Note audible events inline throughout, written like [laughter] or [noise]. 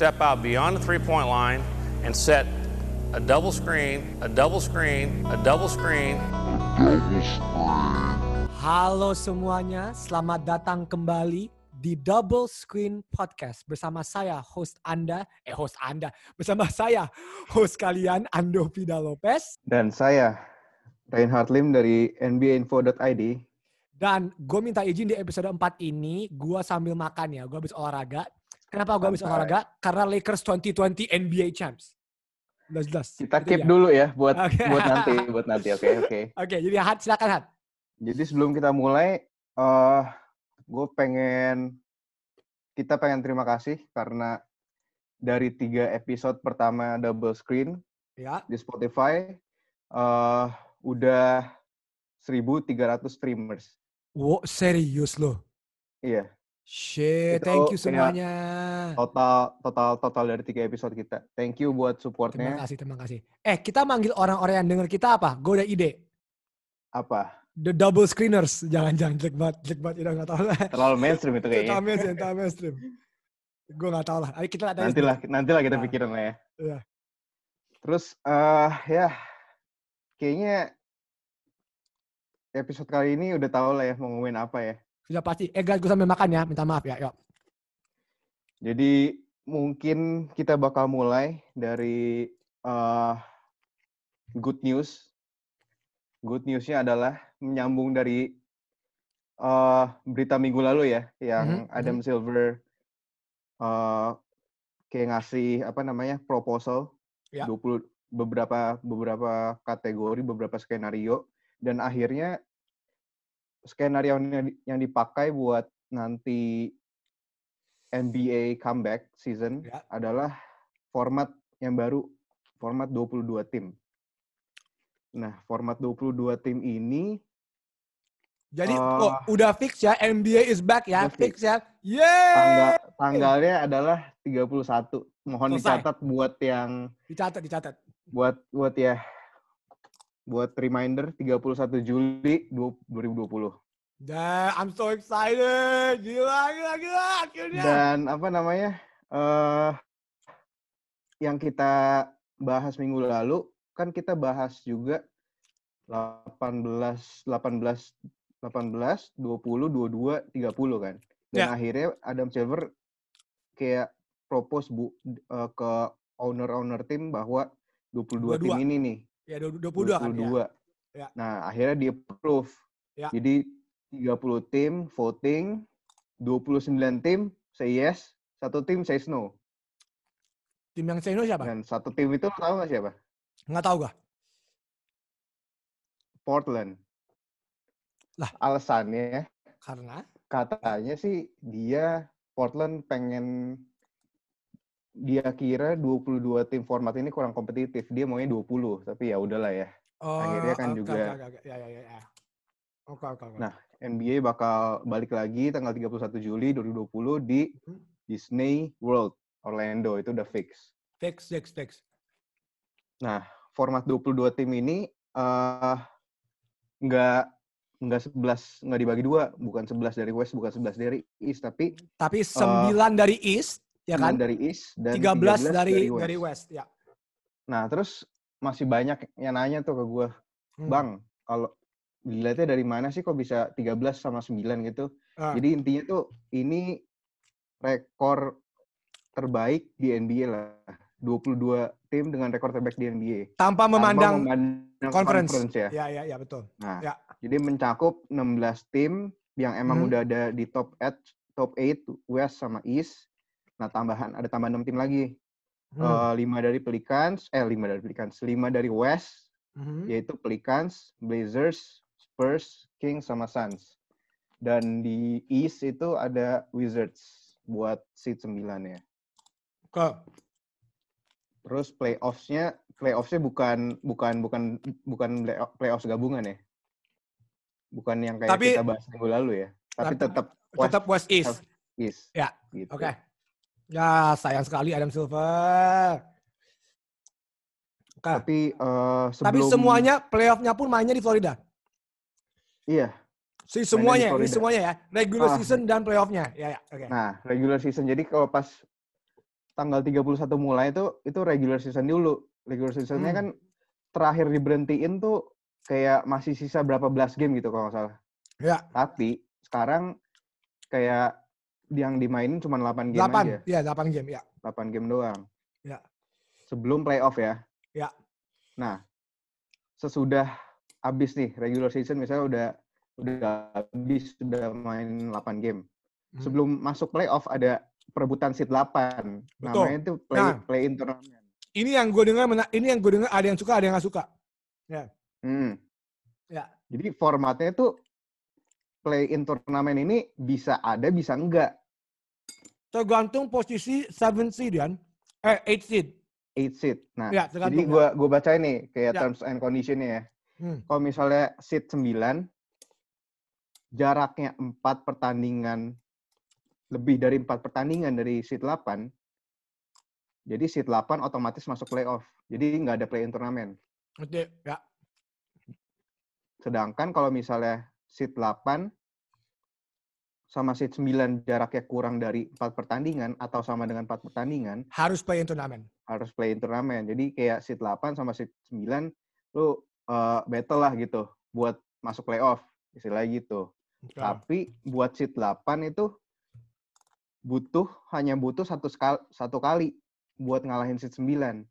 step out beyond the three point line and set a double screen, a double screen, a double screen. Halo semuanya, selamat datang kembali di Double Screen Podcast bersama saya host Anda, eh host Anda, bersama saya host kalian Ando Vida Lopez Dan saya, Reinhard Lim dari NBAinfo.id. dan gue minta izin di episode 4 ini gue sambil makan ya, gue habis olahraga. Kenapa gue habis olahraga? Karena Lakers 2020 NBA Champs. Jelas-jelas. Kita keep dia. dulu ya buat Oke. buat nanti, buat nanti. Oke, [laughs] oke. Oke, jadi Hat, silakan Hat. Jadi sebelum kita mulai, eh gue pengen kita pengen terima kasih karena dari tiga episode pertama double screen Ya, di Spotify eh udah 1.300 streamers. wow, serius loh. Iya, Shit, thank you semuanya. total total total dari tiga episode kita. Thank you buat Terima supportnya. kasih, terima kasih. Eh, kita manggil orang-orang yang denger kita apa? Gue udah ide. Apa? The double screeners. Jangan, jangan. Jelek banget, jelek banget. Udah gak tau lah. Terlalu mainstream itu kayaknya. Tahu mainstream, tahu mainstream. Gue gak tau lah. Ayo kita lihat. Nantilah nantilah kita Nah. pikirin lah ya. Iya. Terus eh ya kayaknya episode kali ini udah tahu lah ya mau ngomongin apa ya. Sudah pasti. Eh guys, gue sambil makan ya. Minta maaf ya. Yuk. Jadi mungkin kita bakal mulai dari eh good news. Good newsnya adalah menyambung dari eh berita minggu lalu ya, yang Mhm, Adam Silver eh kayak ngasih apa namanya proposal Ya. 20 beberapa beberapa kategori, beberapa skenario dan akhirnya skenario yang, di- yang dipakai buat nanti NBA comeback season Ya. adalah format yang baru, format 22 tim. Nah, format 22 tim ini Jadi, Eh, oh, udah fix ya. NBA is back ya. Fix fix. ya. Yeay! tanggal tanggalnya adalah 31. Mohon Selesai. dicatat buat yang Dicatat, dicatat. buat buat ya buat reminder 31 Juli 2020. Dah, I'm so excited. Gila, gila, gila. Akhirnya. Dan apa namanya? eh yang kita bahas minggu lalu kan kita bahas juga 18 18 18 20 22 30 kan. Dan Ya. akhirnya Adam Silver kayak propose bu eh, ke owner-owner tim bahwa 22, tim 22. ini nih Ya, 22 kan ya. Ya. Nah, akhirnya di approve. Ya. Jadi 30 tim voting, 29 tim say yes, satu tim say no. Tim yang Seno siapa? Dan satu tim itu tahu nggak siapa? Nggak tahu gak? Portland. Lah. Alasannya Karena? katanya sih dia Portland pengen dia kira 22 tim format ini kurang kompetitif. Dia maunya 20, tapi ya udahlah ya. Oh, Akhirnya kan oke, juga- oke, oke. Ya, ya, ya, ya. Oke, oke, oke. Nah, NBA bakal balik lagi tanggal 31 Juli 2020 di Hmm. Disney World Orlando itu udah fix. Fix, fix, fix. Nah, format 22 tim ini eh nggak nggak 11 nggak dibagi dua, bukan 11 dari West, bukan 11 dari East, tapi Tapi 9 dari East, ya 9 kan? dari East dan 13, 13 dari West. dari West, ya. Nah, terus masih banyak yang nanya tuh ke gue, Hmm. Bang, kalau dilihatnya dari mana sih kok bisa 13 sama 9 gitu? Ah. Jadi intinya tuh ini rekor terbaik di NBA lah. 22 tim dengan rekor terbaik di NBA. Tanpa Tanpa memandang memandang conference. ya. Ya, ya, ya, betul. Nah, Ya. jadi mencakup 16 tim yang emang Hmm. udah ada di top 8, top 8 West sama East. Nah, tambahan ada tambahan 6 tim lagi. Hmm. Eh, lima dari Pelicans, eh 5 dari Pelicans, 5 dari West Mhm. yaitu Pelicans, Blazers, Spurs, Kings sama Suns. Dan di East itu ada Wizards buat seed 9 ya. Oke. Terus playoffs-nya playoffs-nya bukan bukan bukan bukan play- playoffs gabungan ya. Bukan yang kayak Tapi- kita bahas minggu lalu ya. Tapi tetap Tetap West East. East. Ya, Gitu. Oke. Ya, sayang sekali Adam Silver. Oke. Tapi eh, sebelum Tapi semuanya playoff-nya pun mainnya di Florida. iya. Si semuanya, ini Florida. semuanya ya. Regular Ah. season dan playoff-nya. Ya, ya. Oke. Nah, regular season. Jadi kalau pas tanggal 31 mulai itu itu regular season dulu. Regular seasonnya Hmm. kan terakhir diberhentiin tuh kayak masih sisa berapa belas game gitu kalau nggak salah. Ya, Tapi sekarang kayak yang dimainin cuma 8 game 8. aja. Iya, 8 game, ya. 8 game doang. Ya. Sebelum playoff ya. Ya. Nah, sesudah habis nih regular season misalnya udah udah habis sudah main 8 game. Hmm. Sebelum masuk playoff ada perebutan seat 8. Betul. Namanya itu play Nah. play in tournament. Ini yang gue dengar, ini yang gue dengar ada yang suka, ada yang nggak suka. Hmm. Ya. Jadi formatnya tuh play in turnamen ini bisa ada bisa enggak. Tergantung posisi 7 seed kan. Eh, 8 seed. 8 seat. Nah, Ya, jadi ya. gua gua bacain nih kayak Ya. terms and conditionnya ya. Hmm. Kalau misalnya seat 9 jaraknya 4 pertandingan lebih dari 4 pertandingan dari seat 8 jadi seat 8 otomatis masuk playoff. Jadi nggak ada play in turnamen. Oke, ya. Sedangkan kalau misalnya seat 8 sama seat 9 jaraknya kurang dari 4 pertandingan atau sama dengan 4 pertandingan, Harus play in turnamen. harus play in turnamen. Jadi kayak seat 8 sama seat 9 lu eh, battle lah gitu buat masuk playoff, istilahnya gitu. Oke. Tapi buat seat 8 itu butuh hanya butuh satu sekali, satu kali buat ngalahin seat 9.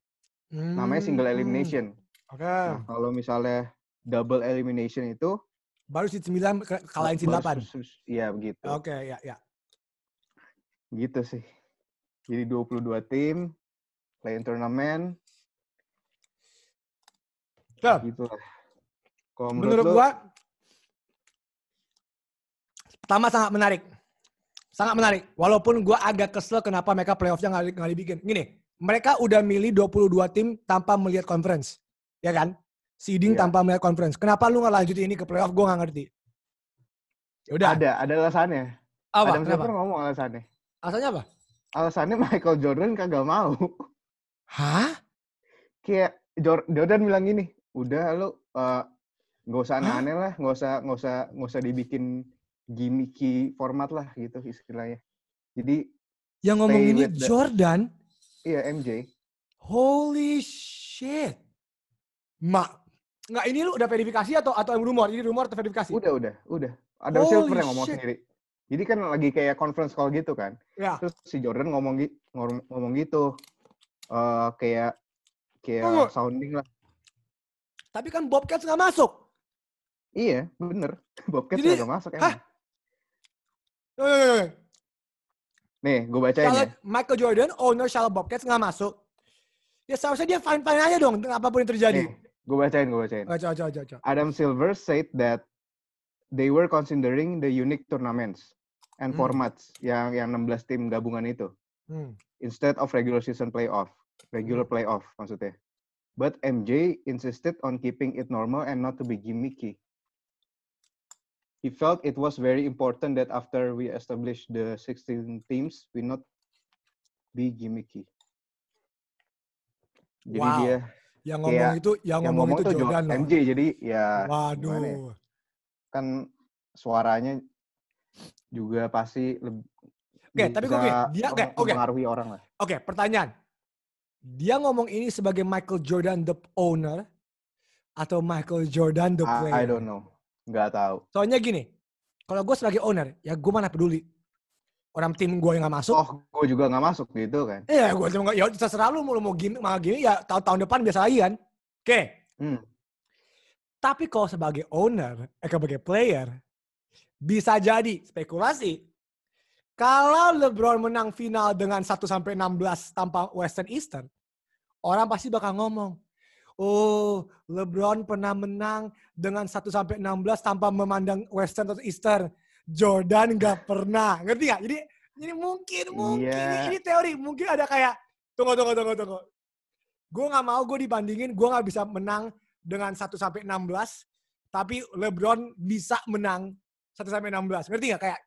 Namanya single Hmm. elimination. Oke. Nah, kalau misalnya double elimination itu Baru 9 ke- kalahin baru 8. sus- sus- Iya begitu. Oke, ya, ya. Gitu sih. Jadi 22 tim play in turnamen Oke. gitu lah. Kalau menurut, Menurut lu, gua pertama sangat menarik. Sangat menarik. Walaupun gua agak kesel kenapa mereka playoff-nya nggak dibikin. Gini, mereka udah milih 22 tim tanpa melihat conference. Ya kan? Seeding Iya. tanpa melihat conference. Kenapa lu nggak lanjutin ini ke playoff? Gua nggak ngerti. Ya udah. ada ada alasannya. Apa? Adam? Silver ngomong alasannya. Alasannya apa? Alasannya Michael Jordan kagak mau. Hah? Kayak Jor- Jordan bilang gini, udah lu eh, nggak usah aneh-aneh lah, nggak usah nggak usah nggak usah dibikin gimmicky format lah gitu istilahnya. Jadi Yang ngomong ini the- Jordan. iya MJ. Holy shit. Mak. Nggak, ini lu udah verifikasi atau atau yang rumor? Ini rumor atau verifikasi? Udah udah udah. Holy Silver yang ngomong shit. sendiri. Jadi kan lagi kayak conference call gitu kan. Ya. Terus si Jordan ngomong gitu, ngomong gitu. eh kayak kayak Tunggu. sounding lah. Tapi kan Bobcats nggak masuk. Iya, bener. [laughs] Bobcats Jadi- kagak masuk Hah? emang. Yo, yo, yo, yo. Nih, gue bacain ya. Charlotte, Michael Jordan, owner Charlotte Bobcats nggak masuk. Ya seharusnya dia fine-fine aja dong apa pun yang terjadi. Nih, gue bacain, gue bacain. Coba, coba, coba. Adam Silver said that they were considering the unique tournaments and Hmm. formats yang yang 16 tim gabungan itu Hmm. instead of regular season playoff, regular Hmm. playoff maksudnya. But MJ insisted on keeping it normal and not to be gimmicky. He felt it was very important that after we establish the 16 teams, we not be gimmicky. Jadi Wow. dia Yang Kayak ngomong itu, yang, yang ngomong, ngomong itu Jordan loh. MJ jadi ya Waduh. gimana ya? kan suaranya juga pasti lebih Oke, tapi oke, dia oke, oke. mempengaruhi orang lah. Oke, pertanyaan. Dia ngomong ini sebagai Michael Jordan the owner atau Michael Jordan the I, player? I don't know, nggak tahu. Soalnya gini, kalau gue sebagai owner, ya gue mana peduli. Orang tim gue yang gak masuk, Oh, gue juga nggak masuk gitu kan? ya gue cuma ya terserah lu mau mau gini, mau gini ya tahun tahun depan biasa lagi kan. Oke. Hmm. Tapi kalau sebagai owner, eh sebagai player, bisa jadi spekulasi. Kalau LeBron menang final dengan 1 sampai 16 tanpa Western Eastern, orang pasti bakal ngomong, "Oh, LeBron pernah menang dengan 1 sampai 16 tanpa memandang Western atau Eastern. Jordan nggak pernah." Ngerti nggak? Jadi jadi mungkin mungkin Iya. ini, ini teori, mungkin ada kayak tunggu tunggu tunggu tunggu. Gue nggak mau gue dibandingin, gue nggak bisa menang dengan 1 sampai 16, tapi LeBron bisa menang 1 sampai 16. Ngerti nggak? Kayak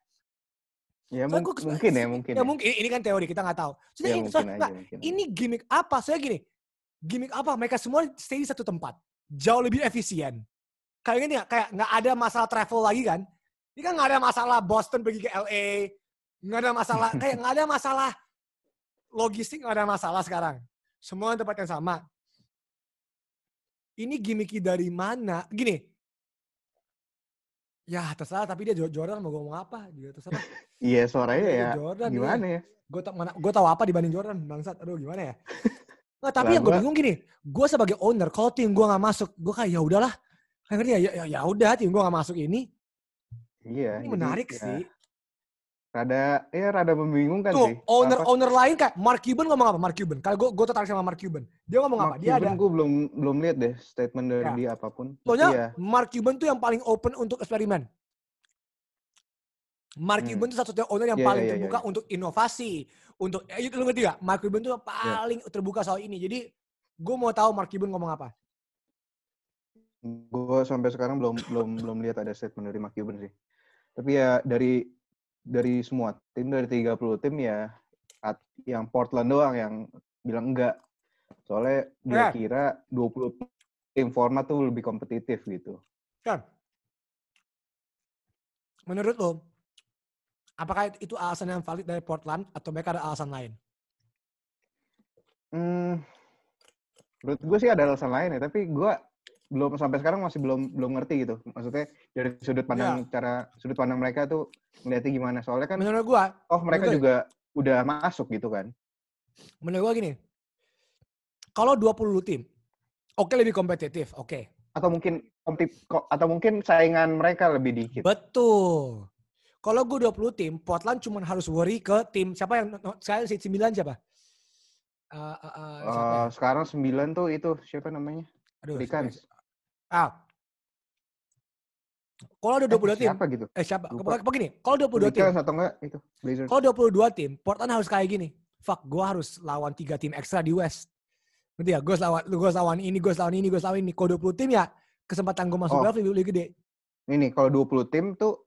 Ya mung- gua mungkin ya, sih. mungkin. ya mungkin ini kan teori kita nggak tahu. Soalnya Ya, ini, soalnya- aja. aja. ini gimmick apa? Saya gini, gimmick apa? Mereka semua stay di satu tempat, jauh lebih efisien. Kayak gini nggak? Kayak nggak ada masalah travel lagi kan? Ini kan nggak ada masalah Boston pergi ke LA, nggak ada masalah, [laughs] kayak nggak ada masalah logistik nggak ada masalah sekarang. Semua tempat yang sama. Ini gimmicky dari mana? Gini. Ya terserah, tapi dia Jo- Jordan mau ngomong apa juga terserah. [laughs] Iya suaranya ya Jordan gimana ya? Gue tau mana, gue tahu apa dibanding Jordan, bangsat. Aduh gimana ya? [laughs] Nggak, tapi yang gue bingung gini, gue sebagai owner, kalau tim gue nggak masuk, gue kayak ya udahlah. Kayak ngerti ya, ya, ya udah tim gue nggak masuk ini. Iya. Ini jadi menarik ya, sih. Rada ya rada membingungkan Tuh, sih. owner Apa- owner lain kayak Mark Cuban ngomong apa? Mark Cuban. Kalau gue gue tertarik sama Mark Cuban. Dia ngomong apa? Mark Dia ada. Cuban gue belum belum lihat deh statement dari Ya. dia apa pun. Soalnya ya, Mark Cuban tuh yang paling open untuk eksperimen. Mark Hmm. Cuban tuh satu-satunya owner yang Iya, paling iya, iya, terbuka iya. untuk inovasi, untuk eh, itu lu ngerti gak? Mark Cuban tuh yang paling terbuka soal ini. Jadi gue mau tahu Mark Cuban ngomong apa. gue sampai sekarang belum belum belum lihat ada statement dari Mark Cuban sih. Tapi ya dari dari semua tim dari 30 tim ya at- yang Portland doang yang bilang enggak. Soalnya dia Ya. kira 20 tim format tuh lebih kompetitif gitu. Kan? Menurut lo, apakah itu alasan yang valid dari Portland atau mereka ada alasan lain? Hmm, menurut gue sih ada alasan lain ya, tapi gue belum sampai sekarang masih belum belum ngerti gitu. Maksudnya dari sudut pandang cara sudut pandang mereka tuh ngeliatnya gimana. Soalnya kan Menurut gue, oh mereka juga udah masuk gitu kan. menurut gue gini. Kalau 20 tim, oke lebih kompetitif, oke. Atau mungkin atau mungkin saingan mereka lebih dikit. Betul. Kalau gue 20 tim, Portland cuma harus worry ke tim siapa yang sekarang seat 9 siapa? Eh, siapa ya? Eh, sekarang 9 tuh itu siapa namanya? Aduh, Pelicans. Ah. Kalau ada 22 Eh, tim, Siapa gitu? eh siapa? Lupa. Begini, kalau 22 tim, Pelicans atau enggak itu Blazers. kalau 22 tim, Portland harus kayak gini. Fuck, gue harus lawan tiga tim ekstra di West. Nanti ya, gue lawan, gue lawan ini, gue lawan ini, gue lawan ini. Kalau 20 tim ya, kesempatan gue masuk Oh. playoff lebih, lebih gede. Ini kalau 20 tim tuh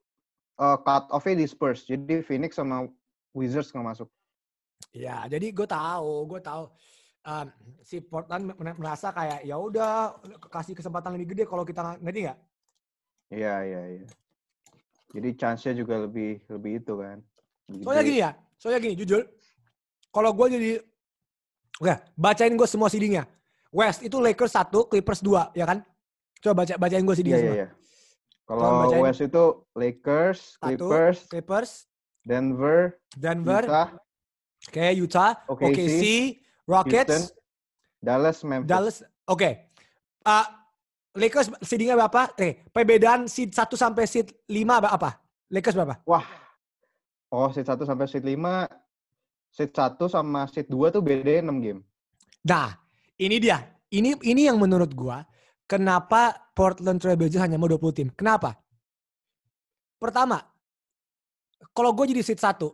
eh, cut off-nya disperse. Jadi Phoenix sama Wizards nggak masuk. Ya, jadi gue tahu, gue tahu um, si Portland merasa kayak ya udah kasih kesempatan lebih gede kalau kita nggak- ngerti nggak? Iya, iya, iya. Jadi chance-nya juga lebih lebih itu kan. Lebih Soalnya gede. gini ya, soalnya gini jujur, kalau gue jadi, oke bacain gue semua seedingnya. West itu Lakers 1, Clippers 2, ya kan? Coba baca bacain gue seedingnya iya, semua. iya. Kalau. West itu Lakers, Satu, Clippers, Clippers, Denver, Denver, Utah, kayak Utah, OKC, OKC, Rockets, Houston, Dallas, Memphis. Dallas. Oke. Uh, Lakers seedingnya berapa? Nih, perbedaan seed 1 sampai seed 5 apa? Lakers berapa? Wah. Oh, seed 1 sampai seed 5. Seed 1 sama seed 2 tuh bedanya 6 game. Nah, ini dia. Ini ini yang menurut gua kenapa Portland Trail Blazers hanya mau 20 tim. Kenapa? Pertama, kalau gue jadi seed 1,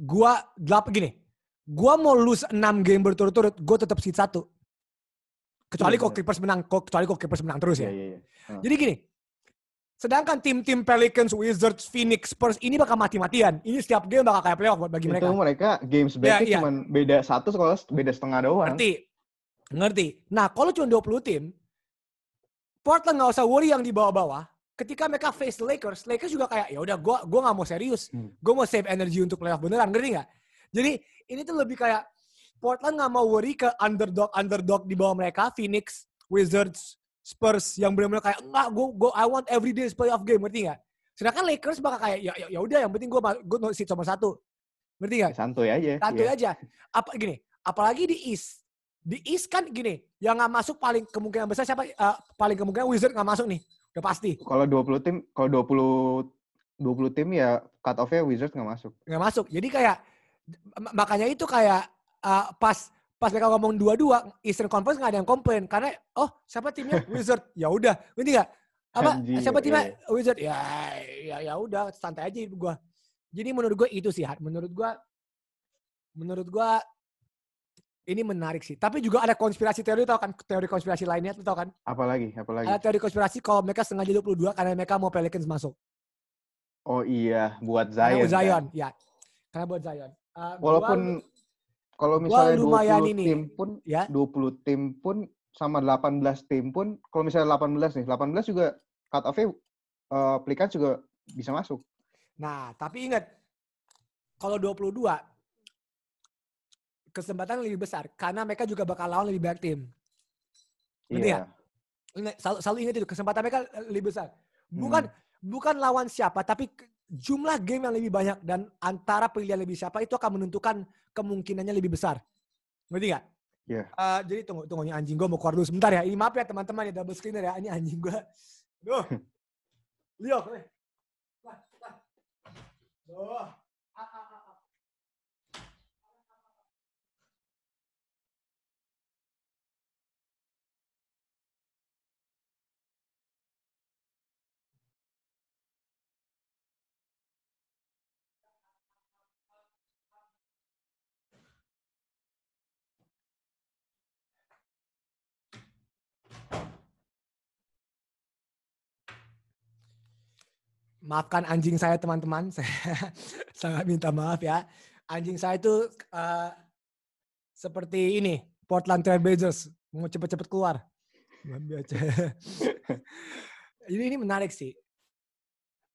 gua gelap gini. Gua mau lose 6 game berturut-turut, gue tetap seed 1. Kecuali Iya, kok benar. Clippers menang, kok kecuali kok Clippers menang terus ya. Iya, iya, iya. Jadi gini, sedangkan tim-tim Pelicans, Wizards, Phoenix, Spurs ini bakal mati-matian. Ini setiap game bakal kayak playoff buat bagi mereka. Itu mereka games Iya, back iya. cuma beda satu kalau beda setengah doang. Ngerti? Ngerti. Nah, kalau cuma 20 tim, Portland nggak usah worry yang di bawah-bawah. Ketika mereka face Lakers, Lakers juga kayak ya udah gua gua nggak mau serius. Hmm. Gue mau save energi untuk playoff beneran, ngerti nggak? Jadi ini tuh lebih kayak Portland nggak mau worry ke underdog underdog di bawah mereka, Phoenix, Wizards, Spurs yang benar-benar kayak enggak, gue gue I want every day playoff game, ngerti nggak? Sedangkan Lakers bakal kayak ya ya, ya udah yang penting gue gue seat nomor satu, ngerti nggak? Santuy aja. santuy iya. aja. Apa gini? Apalagi di East. Di East kan gini, yang nggak masuk paling kemungkinan besar siapa? eh, paling kemungkinan Wizard nggak masuk nih, udah pasti Kalau 20 tim, kalau 20 20 tim ya cut off-nya Wizards nggak masuk. nggak masuk. Jadi kayak makanya itu kayak eh, pas pas mereka ngomong dua-dua Eastern Conference nggak ada yang komplain. Karena oh siapa timnya? [laughs] Wizard. Ya udah. Ngerti nggak? Apa? Anjing, siapa timnya? iya. Wizard. Ya ya ya udah. Santai aja gua. Jadi menurut gua itu sih menurut gua menurut gua ini menarik sih. Tapi juga ada konspirasi teori tau kan? Teori konspirasi lainnya lu tau kan? Apalagi, apalagi. ada teori konspirasi kalau mereka sengaja 22 karena mereka mau Pelicans masuk. Oh iya, buat karena Zion. buat kan? Zion ya. Karena buat Zion Eh, gua- Walaupun kalau gua misalnya lumayan 20 ini, tim pun ya 20 tim pun sama 18 tim pun kalau misalnya 18 nih, 18 juga cut off-nya Pelicans juga bisa masuk. Nah, tapi ingat kalau 22 kesempatan lebih besar karena mereka juga bakal lawan lebih banyak tim. Iya. nggak? Ingat- Selalu, selalu ingat itu kesempatan mereka lebih besar. Bukan Hmm. bukan lawan siapa, tapi jumlah game yang lebih banyak dan antara pilihan lebih siapa itu akan menentukan kemungkinannya lebih besar. Ngerti nggak? Iya. Eh, jadi tunggu tunggu ini anjing gue mau keluar dulu sebentar ya. Ini maaf ya teman-teman ya double screener ya. Ini anjing gue. Duh. [laughs] Leo. eh. Wah, wah. Duh. Maafkan anjing saya teman-teman. [laughs] Saya sangat minta maaf ya. Anjing saya itu eh, seperti ini. Portland Trail Blazers. Mau cepet-cepet keluar. [laughs] Ini, ini menarik sih.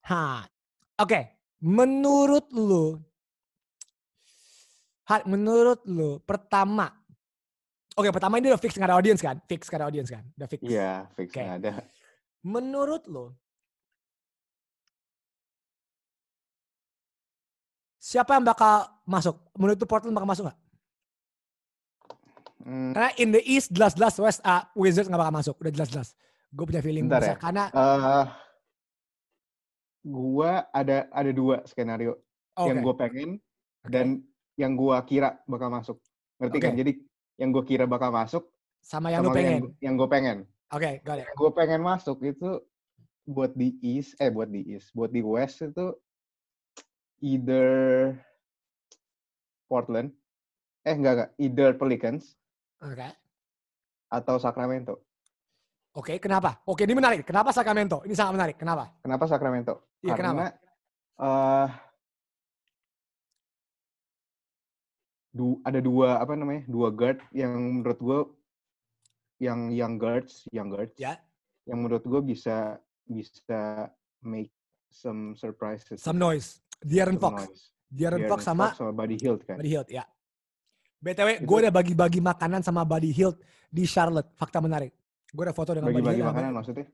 Ha. Oke. Menurut lu. Menurut lu. Pertama. Oke pertama ini udah fix nggak ada audience kan? Fix nggak ada audience kan? Udah fix. Iya, fix Oke. nggak ada. Menurut lo, siapa yang bakal masuk? Menurut Portland bakal masuk nggak? Hmm, Karena in the East jelas-jelas West uh, Wizards nggak bakal masuk, udah jelas-jelas. Gue punya feeling Bentar ya. karena eh, gua ada ada dua skenario oke, yang gue pengen Oke. dan yang gua kira bakal masuk. Ngerti Oke. kan? Jadi yang gue kira bakal masuk sama yang sama pengen. yang, yang gue pengen. Oke, got it. Yang gue pengen masuk itu buat di East, eh buat di East, buat di West itu either Portland, eh enggak enggak, either Pelicans Oke. atau Sacramento. Oke, kenapa? Oke, ini menarik. Kenapa Sacramento? Ini sangat menarik. Kenapa? Kenapa Sacramento? Iya, Karena kenapa? eh du- ada dua apa namanya? Dua guard yang menurut gue yang young guards, young guards, Ya. yang menurut gue bisa bisa make some surprises. Some noise. De'Aaron Fox. De'Aaron Fox sama sama Buddy Hield kan. Buddy Hield, ya. BTW, gue udah bagi-bagi makanan sama Buddy Hield di Charlotte. Fakta menarik. Gue udah foto dengan Buddy Bagi-bagi makanan maksudnya?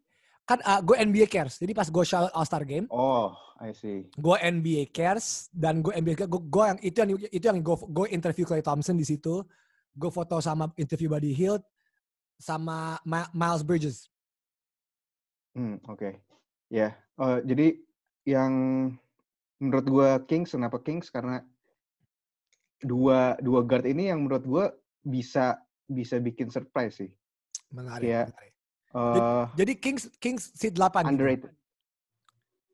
Kan gue NBA Cares. Jadi pas gue Charlotte All-Star Game, Oh, I see. gue NBA Cares dan gue NBA Cares. Gue yang itu yang itu yang gue gue interview Clay Thompson di situ. Gue foto sama interview Buddy Hield sama Ma- Miles Bridges. Hmm, oke. Ya, eh, jadi yang menurut gua Kings, kenapa Kings? Karena dua dua guard ini yang menurut gua bisa bisa bikin surprise sih. Menarik. Iya. menarik. Eh Jadi Kings Kings seat 8. gitu. underrated.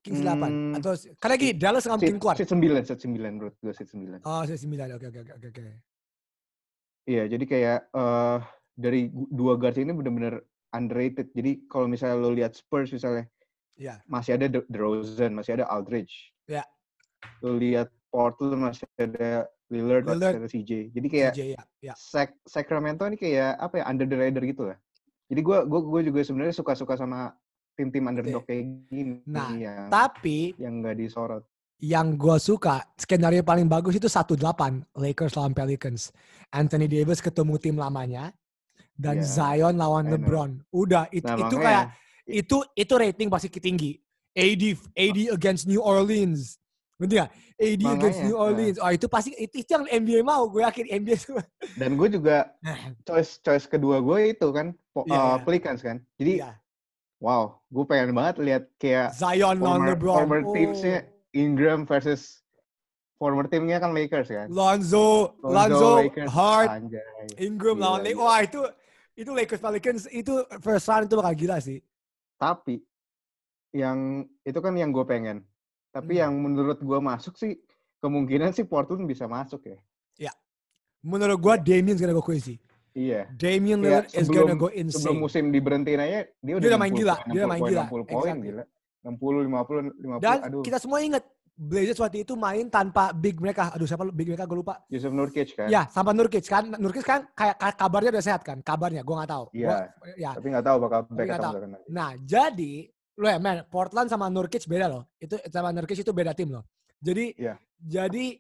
Kings 8 Hmm, atau karena gini Dallas nggak mungkin Seat, keluar. seat 9, seat 9 menurut gua seat 9. Oh, seat 9. Oke oke oke oke oke. Iya, jadi kayak eh dari dua guard ini benar-benar underrated. Jadi kalau misalnya lo lihat Spurs misalnya, Iya. masih ada De- DeRozan, masih ada Aldridge. Iya. Lo lihat Portland masih ada Lillard, Lillard. masih ada CJ. Jadi kayak CJ ya. Ya. Sac- Sacramento ini kayak apa ya under the radar gitu lah. Jadi gue gua, gua juga sebenarnya suka-suka sama tim-tim underdog kayak gini Nah, yang Tapi yang nggak disorot. yang gue suka skenario paling bagus itu 1-8 Lakers lawan Pelicans. Anthony Davis ketemu tim lamanya dan Iya, Zion lawan. LeBron. Udah itu Nah, itu kayak itu itu rating pasti tinggi. AD AD against New Orleans. Ngerti gak? AD against Makanya, New nah. Orleans. Oh itu pasti itu, itu yang NBA mau. Gue yakin NBA tuh. [laughs] dan gue juga [laughs] choice choice kedua gue itu kan po- Iya, uh, iya. Pelicans kan. Jadi Iya. wow, gue pengen banget lihat kayak Zion former, LeBron. former Oh. teamsnya Ingram versus former timnya kan Lakers kan. Lonzo, Lonzo, Lakers, Hart, anjay. Ingram lawan Lakers. Wah itu itu Lakers Pelicans itu first round itu bakal gila sih. Tapi yang itu kan yang gue pengen. Tapi Hmm. yang menurut gue masuk sih kemungkinan sih Portland bisa masuk ya. Menurut gua Damien's gonna go crazy. Iya. Damien Kayak Lillard is sebelum- gonna go Sebelum insane. musim diberhentiin aja dia udah, Dia udah main 60 gila, dia udah main 60 poin, gila, 60 poin exactly. gila. 60 50 50 Dan aduh. kita semua ingat Blazers waktu itu main tanpa big mereka. Aduh siapa big mereka gue lupa. Yusuf Nurkic kan. Ya, sama Nurkic kan. Nurkic kan kayak ka- kabarnya udah sehat kan? Kabarnya, gue nggak tahu. Iya. Gua- ya. Tapi nggak tahu bakal back atau enggak nanti. Nah, jadi lo ya, man, Portland sama Nurkic beda loh. Itu sama Nurkic itu beda tim loh. Jadi Iya. jadi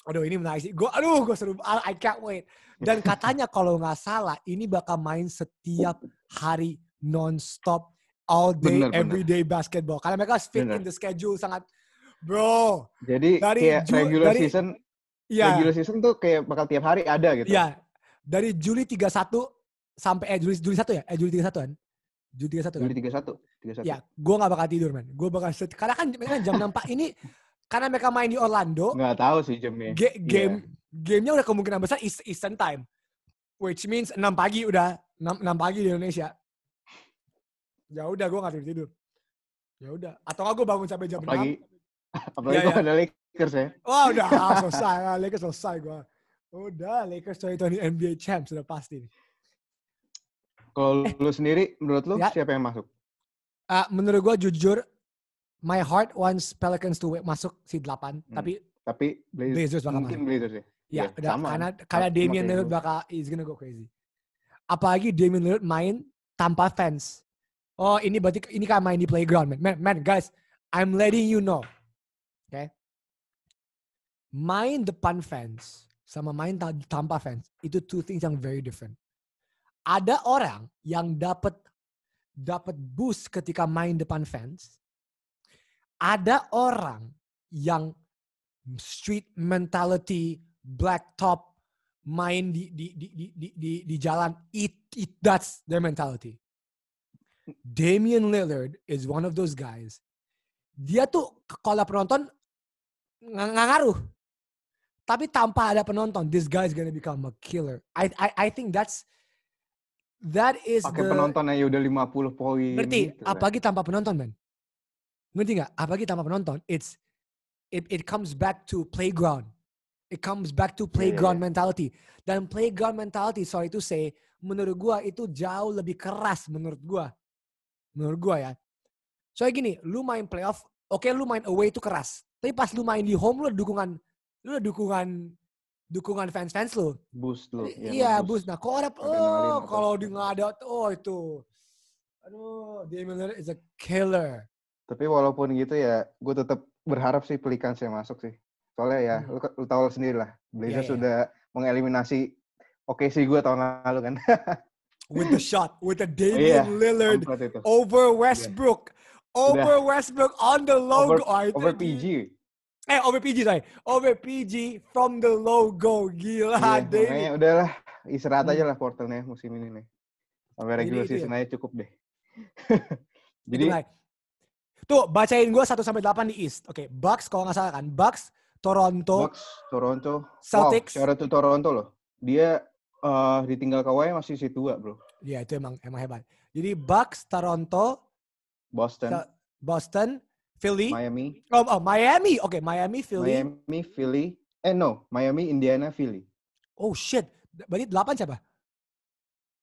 Aduh ini menarik sih. Gue, aduh gue seru. I can't wait. Dan [laughs] katanya kalau nggak salah ini bakal main setiap hari non-stop all day, Bener, bener. every day basketball. Karena mereka fit Bener. in the schedule sangat, bro. Jadi Dari kayak Ju- regular dari- season, Iya, regular season tuh kayak bakal tiap hari ada gitu. iya. Dari Juli 31 sampai eh Juli Juli 1 ya? Eh Juli 31 kan? Juli 31 kan? Juli 31, 31. Ya, gue gak bakal tidur, man. Gue bakal set, karena kan mereka jam 6 Pak ini karena mereka main di Orlando, Nggak tahu sih jamnya. Ga- Iya. game gamenya udah kemungkinan besar East- Eastern Time. Which means 6 pagi udah 6, 6 pagi di Indonesia. Ya udah gue gak tidur tidur. Ya udah. Atau nggak gue bangun sampai jam Apalagi 6. [laughs] apalagi kalau iya. ada Lakers ya. Wah udah [laughs] selesai. Ah, Lakers selesai gue. Udah Lakers 2020 NBA champ sudah pasti. nih. Kalau lu sendiri, menurut lu Eh. Ya. siapa yang masuk? Ah, menurut gue jujur, my heart wants Pelicans to masuk si 8. Hmm. Tapi Tapi Blazers, Blazers bakal mungkin masuk. Blazers ya. Ya, udah, sama. karena karena Sama Damian Lillard bakal is gonna go crazy. Apalagi Damian Lillard main tanpa fans. Oh, ini berarti ini kan main di playground, man. Man, man, guys, I'm letting you know. Oke. Main depan fans sama main ta- tanpa fans itu two things yang very different. Ada orang yang dapat dapat boost ketika main depan fans. Ada orang yang street mentality, black top, main di di di di di, di, di jalan. It, it that's their mentality. Damian Lillard is one of those guys. Dia tuh kalau penonton nggak ngaruh. Tapi tanpa ada penonton, this guy is gonna become a killer. I I I think that's that is Pakai the penonton aja udah 50 poin. Ngerti? gitu kan. apalagi tanpa penonton, man. Ngerti nggak? Apalagi tanpa penonton, it's it it comes back to playground. It comes back to Iya, iya, playground iya. mentality. Dan playground mentality, sorry to say, menurut gua itu jauh lebih keras menurut gua. Menurut gua ya. Soalnya gini, lu main playoff, oke lu main away itu keras. Tapi pas lu main di home lu ada dukungan lu ada dukungan dukungan fans-fans lu. boost lu. Iya, nge-boost. bus. Nah, kalau ada, oh, kalau di nggak ada, oh itu, aduh, Damian Lillard is a killer. Tapi walaupun gitu ya, gue tetap berharap sih Pelicans yang masuk sih. Soalnya ya, Hmm. lu, lu tahu sendiri lah, Blazers iya. sudah mengeliminasi oke sih gue tahun lalu kan. [laughs] With the shot, with the Iya, Damian Lillard Semprot itu. over Westbrook, over Westbrook on the logo. Oh, Over gila. PG. Eh, over PG sorry, over PG from the logo, gila. Iya, Damian. makanya udahlah istirahat Hmm. aja lah portalnya musim ini nih. Sampai regular season aja cukup deh. [laughs] Jadi baik. Tuh, bacain gue 1 sampai 8 di East. Oke, Bucks kalau nggak salah kan. Bucks, Toronto, Bucks, Toronto, Celtics. Wow, shout out to Toronto loh. Dia eh, ditinggal Kawhi masih si tua bro. Ya, itu emang emang hebat. Jadi Bucks, Toronto, Boston, Boston, Philly. Miami, Oh, oh, Miami. Oke, Miami, Philly. Miami, Philly. Eh no, Miami, Indiana, Philly. Oh shit. Berarti 8 siapa?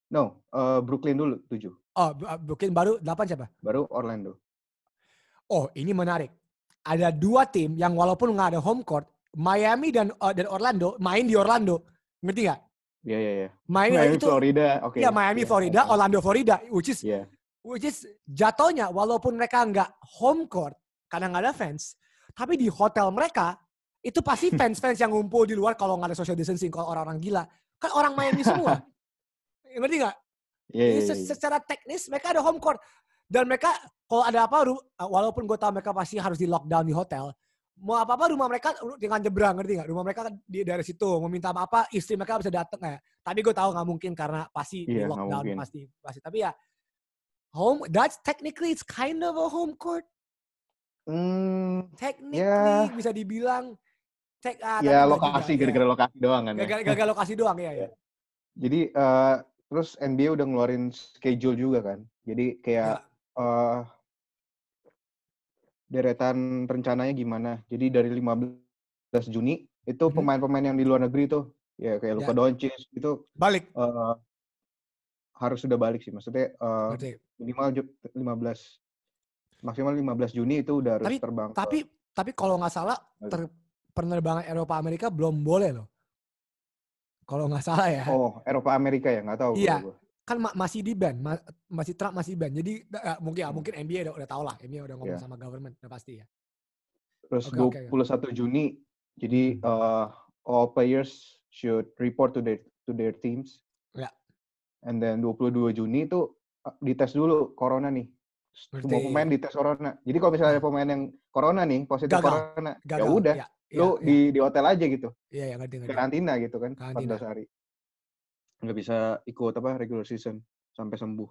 No, eh, Brooklyn dulu tujuh. Oh, uh, Brooklyn baru 8 siapa? Baru Orlando. Oh, ini menarik. Ada dua tim yang walaupun nggak ada home court, Miami dan uh, dan Orlando main di Orlando. Ngerti nggak? Iya iya iya. Miami, Miami, itu Florida. Oke. ya Miami, Iya, Florida, oke. Orlando, Florida, which is Iya. which is jatuhnya walaupun mereka nggak home court karena nggak ada fans, tapi di hotel mereka itu pasti [laughs] fans-fans yang ngumpul di luar kalau nggak ada social distancing, kalau orang-orang gila kan orang Miami semua. [laughs] Ngerti nggak? Iya. se- iya. secara teknis mereka ada home court dan mereka kalau ada apa walaupun gue tahu mereka pasti harus di lockdown di hotel mau apa apa rumah mereka dengan nyebrang ngerti nggak rumah mereka kan di dari situ mau minta apa apa istri mereka bisa datang ya tapi gue tahu nggak mungkin karena pasti di Iya, lockdown pasti pasti tapi ya home that's technically it's kind of a home court Hmm, technically Ya. bisa dibilang tek, ah, ya lokasi gara-gara lokasi doang kan ya. ya. Lokasi doang ya, ya. Jadi eh, terus NBA udah ngeluarin schedule juga kan. Jadi kayak Ya. eh, deretan rencananya gimana. Jadi dari 15 Juni itu Mhm. pemain-pemain yang di luar negeri tuh ya kayak Luka Ya. Doncic itu balik eh, harus sudah balik sih. Maksudnya eh, ngerti. minimal ju- 15 maksimal 15 Juni itu udah harus Tapi- terbang. ke- tapi tapi kalau nggak salah ter, penerbangan Eropa Amerika belum boleh loh kalau nggak salah ya Oh, Eropa Amerika ya, nggak tahu. Iya. kan ma- masih di ban ma- masih Trump masih ban jadi eh, mungkin ya mungkin NBA udah, udah tahu lah NBA udah ngomong Iya. sama government udah pasti ya Terus oke. 21 Juni, jadi eh, all players should report to their to their teams. Ya. And then 22 Juni itu uh, dites dulu corona nih. Semua Berarti- pemain dites corona. Jadi kalau misalnya ada pemain yang corona nih, positif Gagal. corona, ya Gagal. udah, Ya, ya, lu ya. di di hotel aja gitu. Iya, ya, ngerti, ngerti. Karantina gitu kan, Karantina. 14 hari. Nggak bisa ikut apa regular season sampai sembuh.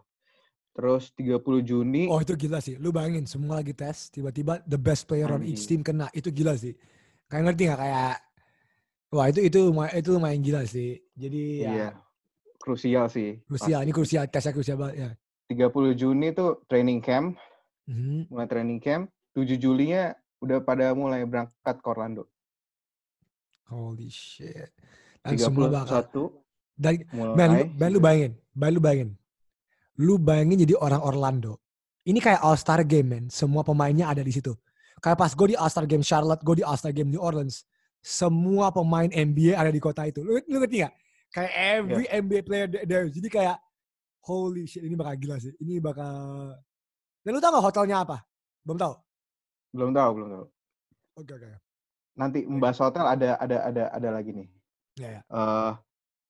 Terus 30 Juni Oh itu gila sih. Lu bayangin semua lagi tes, tiba-tiba the best player on each Anjing. team kena. Itu gila sih. Kayak ngerti nggak kayak Wah itu itu itu lumayan gila sih. Jadi ya iya krusial sih. krusial. Ini pasti. krusial tesnya krusial banget ya. 30 Juni tuh training camp, Mhm. mulai training camp. 7 Julinya udah pada mulai berangkat ke Orlando. Holy shit. Dan semua bakal 31 dan mulai. Man, lu, bayangin, man, lu bayangin. Lu bayangin jadi orang Orlando. Ini kayak All Star Game, man. Semua pemainnya ada di situ. Kayak pas gue di All Star Game Charlotte, gue di All Star Game New Orleans. Semua pemain NBA ada di kota itu. Lu, lu ngerti gak? Kayak every NBA player there. Jadi kayak, holy shit, ini bakal gila sih. Ini bakal... Dan lu tau gak hotelnya apa? Belum tau? Belum tahu, belum tahu. Oke, oke. Nanti membahas hotel ada ada ada ada lagi nih. Ya, ya. Eh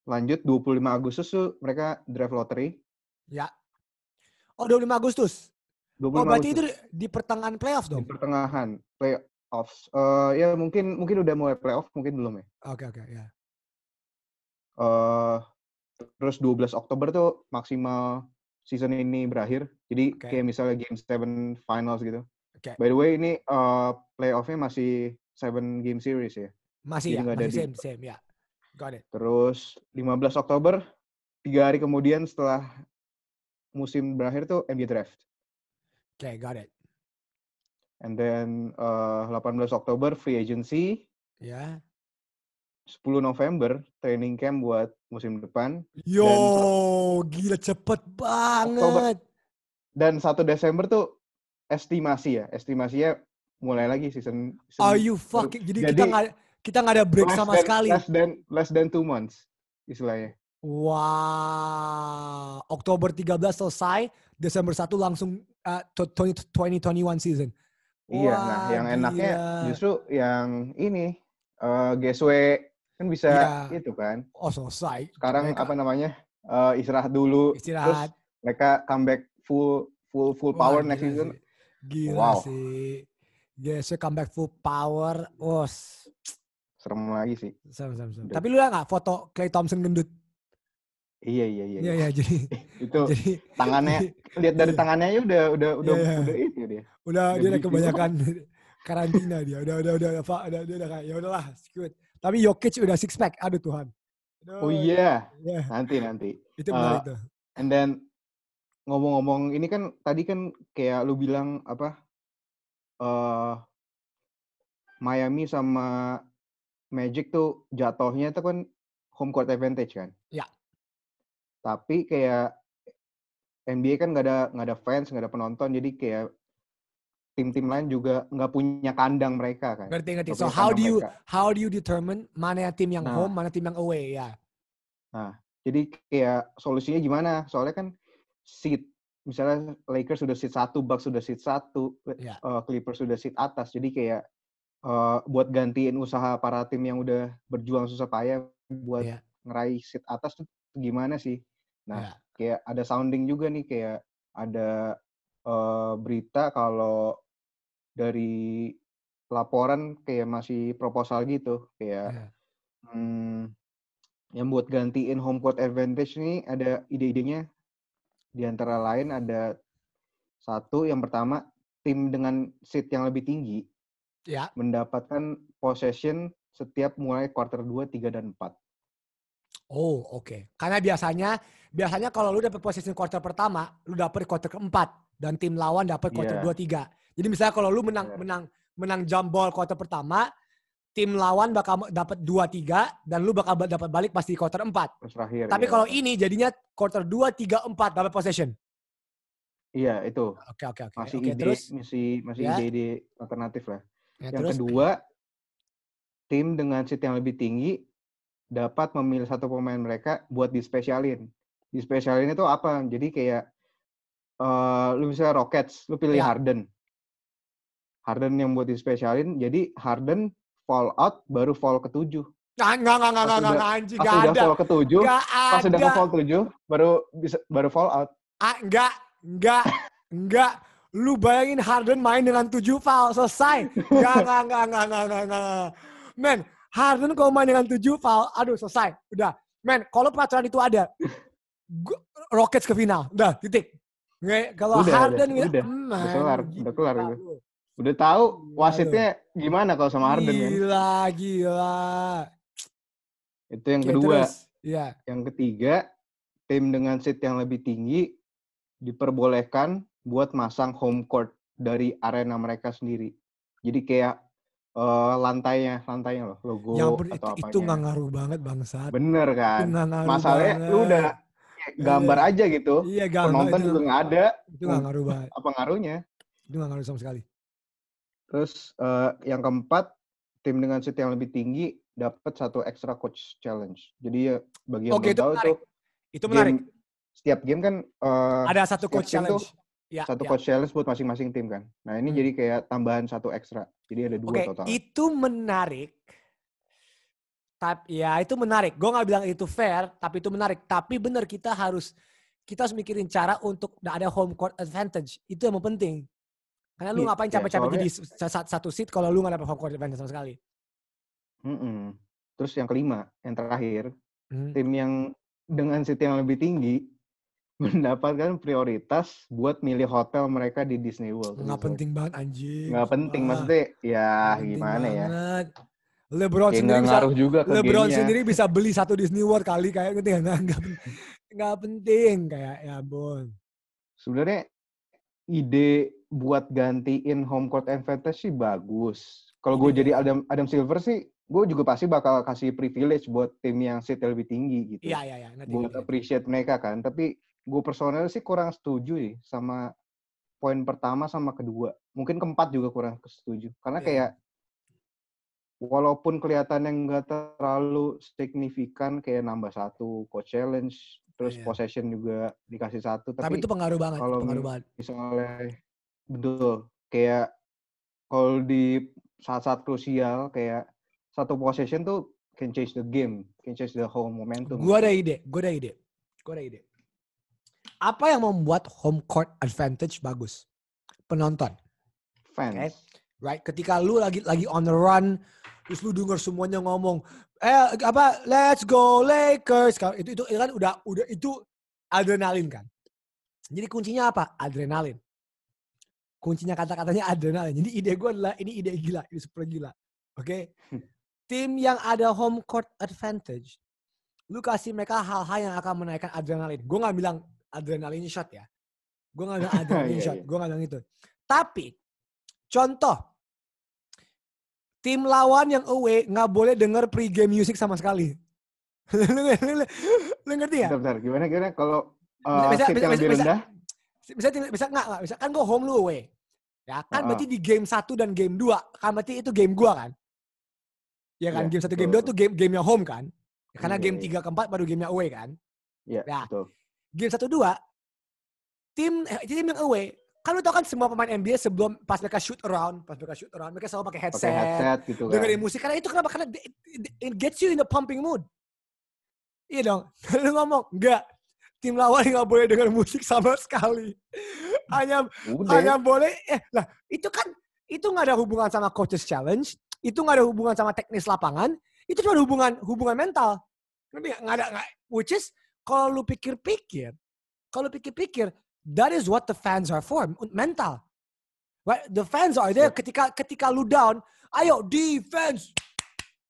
lanjut 25 Agustus tuh mereka draft lottery. Ya. Oh, 25 Agustus. 25 Oh, berarti itu Agustus. di, di pertengahan playoff di dong? pertengahan playoffs. Eh ya mungkin mungkin udah mulai playoff, mungkin belum ya. Oke, oke, ya. eh terus 12 Oktober tuh maksimal season ini berakhir. Jadi Oke. kayak misalnya game 7 finals gitu. Oke. By the way ini eh playoff-nya masih 7 game series ya. Masih Jadi ya, nggak ada masih di- same, same, ya. Got it. Terus 15 Oktober tiga hari kemudian setelah musim berakhir tuh NBA draft. Oke, got it. And then eh 18 Oktober free agency, Ya. 10 November training camp buat musim depan Yo, gila cepet banget. dan 1 Desember tuh estimasi ya. Estimasinya mulai lagi season, season Are you fucking? Jadi, kita Jadi- nggak kita nggak ada break sama than- sekali. Less than less than two months istilahnya. Wow. Oktober 13 selesai, Desember 1 langsung uh, to- 20, 2021 season. Iya, nah Wah, yang enaknya gila. justru yang ini eh GSW kan bisa Iya. itu kan. Oh selesai. Sekarang Mereka apa namanya? eh, istirahat dulu. Istirahat. Terus mereka comeback full full full Wah, power next gila season. sih. Gila Wow. sih. Yes, comeback full power. Oh, Serem lagi sih. sama, sama. Udah. Tapi lu lihat nggak foto Clay Thompson gendut? Iya iya iya. Iya, iya. iya. Jadi, [laughs] Itu [laughs] jadi tangannya lihat dari Iya. tangannya aja udah udah udah Iya, iya. udah itu dia. udah Udah dia udah gitu. kebanyakan [laughs] karantina dia. Udah, udah, udah, apa? Udah, dia udah kayak ya udahlah, it. Tapi Jokic udah six pack. Aduh Tuhan. Oh Aduh, iya, iya. [laughs] nanti nanti. Itu menarik tuh. And then ngomong-ngomong ini kan tadi kan kayak lu bilang apa? eh Miami sama Magic tuh jatuhnya tuh kan home court advantage kan? Ya. Tapi kayak NBA kan nggak ada nggak ada fans, nggak ada penonton, jadi kayak tim-tim lain juga nggak punya kandang mereka kan? Ngerti, ngerti. So how do you mereka. how do you determine mana tim yang Nah. home, mana tim yang away ya? Jadi kayak solusinya gimana? Soalnya kan seat misalnya Lakers sudah seat satu, Bucks sudah seat satu, Ya. eh, Clippers sudah seat atas. Jadi kayak eh, buat gantiin usaha para tim yang udah berjuang susah payah buat Iya. ngeraih seat atas tuh gimana sih? Nah, Ya. kayak ada sounding juga nih kayak ada eh, berita kalau dari laporan kayak masih proposal gitu kayak Ya. Hmm, yang buat gantiin home court advantage ini ada ide-idenya. Di antara lain ada satu, yang pertama tim dengan seat yang lebih tinggi Ya. mendapatkan possession setiap mulai quarter 2, 3, dan 4. Oh, oke. Karena biasanya biasanya kalau lu dapet posisi quarter pertama, lu dapet quarter keempat dan tim lawan quarter Iya. dua tiga. Jadi misalnya kalau lu menang Bener. menang menang jump ball quarter pertama, tim lawan bakal dapat dua tiga dan lu bakal ba- dapat balik pasti quarter empat. Terakhir. Tapi ya. kalau ini jadinya quarter dua tiga empat dapat possession. Iya, itu. Oke oke oke. Masih Oke ide, terus masih masih Ya. ide-ide alternatif lah. ya, yang terus kedua, tim dengan seat yang lebih tinggi dapat memilih satu pemain mereka buat dispesialin. Dispesialin itu apa? Jadi kayak eh lu bisa Rockets, lu pilih Ya. Harden. Harden yang buat dispesialin, jadi Harden fall out baru fall ketujuh. Nggak, nggak, nggak, nggak, Pas nggak, udah- nggak, anjing. Pas udah ada. fall ke tujuh, Nggak pas udah ada. ke fall tujuh, baru bisa baru fall out. Ah, enggak, enggak, enggak. Lu bayangin Harden main dengan tujuh foul, selesai. Enggak, enggak, enggak, enggak, enggak, enggak, enggak. Men, Harden kalau main dengan tujuh foul, aduh selesai. Udah. Men, kalau peraturan itu ada, Rockets ke final. Udah, titik. Nggak, Kalau Udah, Harden, udah, udah, udah. man, Udah kelar, gila udah kelar itu. lu. Udah tahu Gila wasitnya gimana kalau sama Harden kan. Gila, gila. Itu yang Oke, kedua. terus. Iya. Yang ketiga, tim dengan seat yang lebih tinggi diperbolehkan buat masang home court dari arena mereka sendiri. Jadi kayak eh, lantainya, lantainya loh, logo Yang ber- atau itu, apa itu nggak ngaruh banget bangsat. Bener kan? ngaruh Masalahnya lu banget. udah kayak gambar aja gitu. Iya, gambar. Penonton juga nggak ada. itu nggak ngaruh banget. Apa ngaruhnya? Itu nggak ngaruh sama sekali. Terus eh, yang keempat, tim dengan seat yang lebih tinggi dapat satu extra coach challenge. Jadi ya bagi yang Oke, belum itu tahu menarik. tuh Itu menarik. game- setiap game kan eh, Ada satu coach tim tuh challenge. Ya, satu ya. coach challenge buat masing-masing tim kan. Nah ini Hmm. jadi kayak tambahan satu ekstra. Jadi ada dua Oke, total. itu menarik. Tapi ya itu menarik. Gue nggak bilang itu fair, tapi itu menarik. Tapi benar kita harus kita harus mikirin cara untuk nggak ada home court advantage. Itu yang penting. Karena lu Iya, ngapain iya, capek-capek jadi satu seat kalau lu nggak dapet home court advantage sama sekali. Mm-mm. Terus yang kelima, yang terakhir, Hmm. tim yang dengan seat yang lebih tinggi [laughs] mendapatkan prioritas buat milih hotel mereka di Disney World. Nggak penting banget anjing. Nggak penting maksudnya ya Nggak penting gimana ya? LeBron Kayak sendiri bisa juga ke LeBron gamenya. sendiri bisa beli satu Disney World kali kayak gitu ya nggak nggak pen- nggak penting kayak ya ampun Sebenarnya ide buat gantiin home court advantage sih bagus. Kalau gue Iya. jadi Adam Adam Silver sih, gue juga pasti bakal kasih privilege buat tim yang seat lebih tinggi gitu. iya iya iya ngerti, buat appreciate mereka kan. Tapi gue personal sih kurang setuju sih sama poin pertama sama kedua. Mungkin keempat juga kurang setuju. Karena Iya. kayak walaupun kelihatannya nggak terlalu signifikan kayak nambah satu coach challenge, terus Iya. possession juga dikasih satu. tapi, Tapi, itu pengaruh banget kalau pengaruh banget misalnya betul kayak kalau di saat-saat krusial kayak satu possession tuh can change the game, can change the whole momentum. gue ada ide gue ada ide gue ada ide apa yang membuat home court advantage bagus penonton fans. Right? Ketika lu lagi lagi on the run terus lu denger semuanya ngomong eh apa let's go Lakers. Itu itu kan udah udah itu adrenalin kan? Jadi kuncinya apa? Adrenalin. Kuncinya kata-katanya adrenalin. Jadi ide gue adalah ini ide gila ini super gila. Oke? Tim yang ada home court advantage lu kasih mereka hal-hal yang akan menaikkan adrenalin. Gue nggak bilang adrenalin shot ya. Gue nggak bilang adrenalin [laughs] Iya, shot iya. gue nggak bilang itu. Tapi contoh tim lawan yang away nggak boleh denger pre-game music sama sekali. [laughs] lu, ngerti ya? Bentar, bentar. Gimana gimana kalau uh, bisa- bisa- yang lebih bisa- rendah? Bisa bisa, bisa nggak bisa kan gue home lu away. Ya kan Heeh. berarti di game 1 dan game 2 kan berarti itu game gua kan. Ya kan Iya, game 1 game betul. 2 tuh game gamenya home kan. Ya, karena Iya, game iya. 3 ke 4 baru gamenya away kan. Iya, Ya. betul. Game 1 2 tim eh, tim yang away kan lu tau kan semua pemain NBA sebelum pas mereka shoot around, pas mereka shoot around mereka selalu pakai headset, headset gitu kan. dengerin musik. Karena itu kenapa? Karena it, gets you in the pumping mood. Iya dong. [laughs] Lu ngomong enggak. Tim lawan nggak boleh denger musik sama sekali. [laughs] Hanya Udah. hanya boleh eh lah itu kan itu nggak ada hubungan sama coaches challenge itu nggak ada hubungan sama teknis lapangan itu cuma ada hubungan hubungan mental. Nggak? Nggak ada nggak, which is kalau lu pikir-pikir kalau pikir-pikir that is what the fans are for mental. Right? The fans are there Yep. ketika ketika lu down ayo defense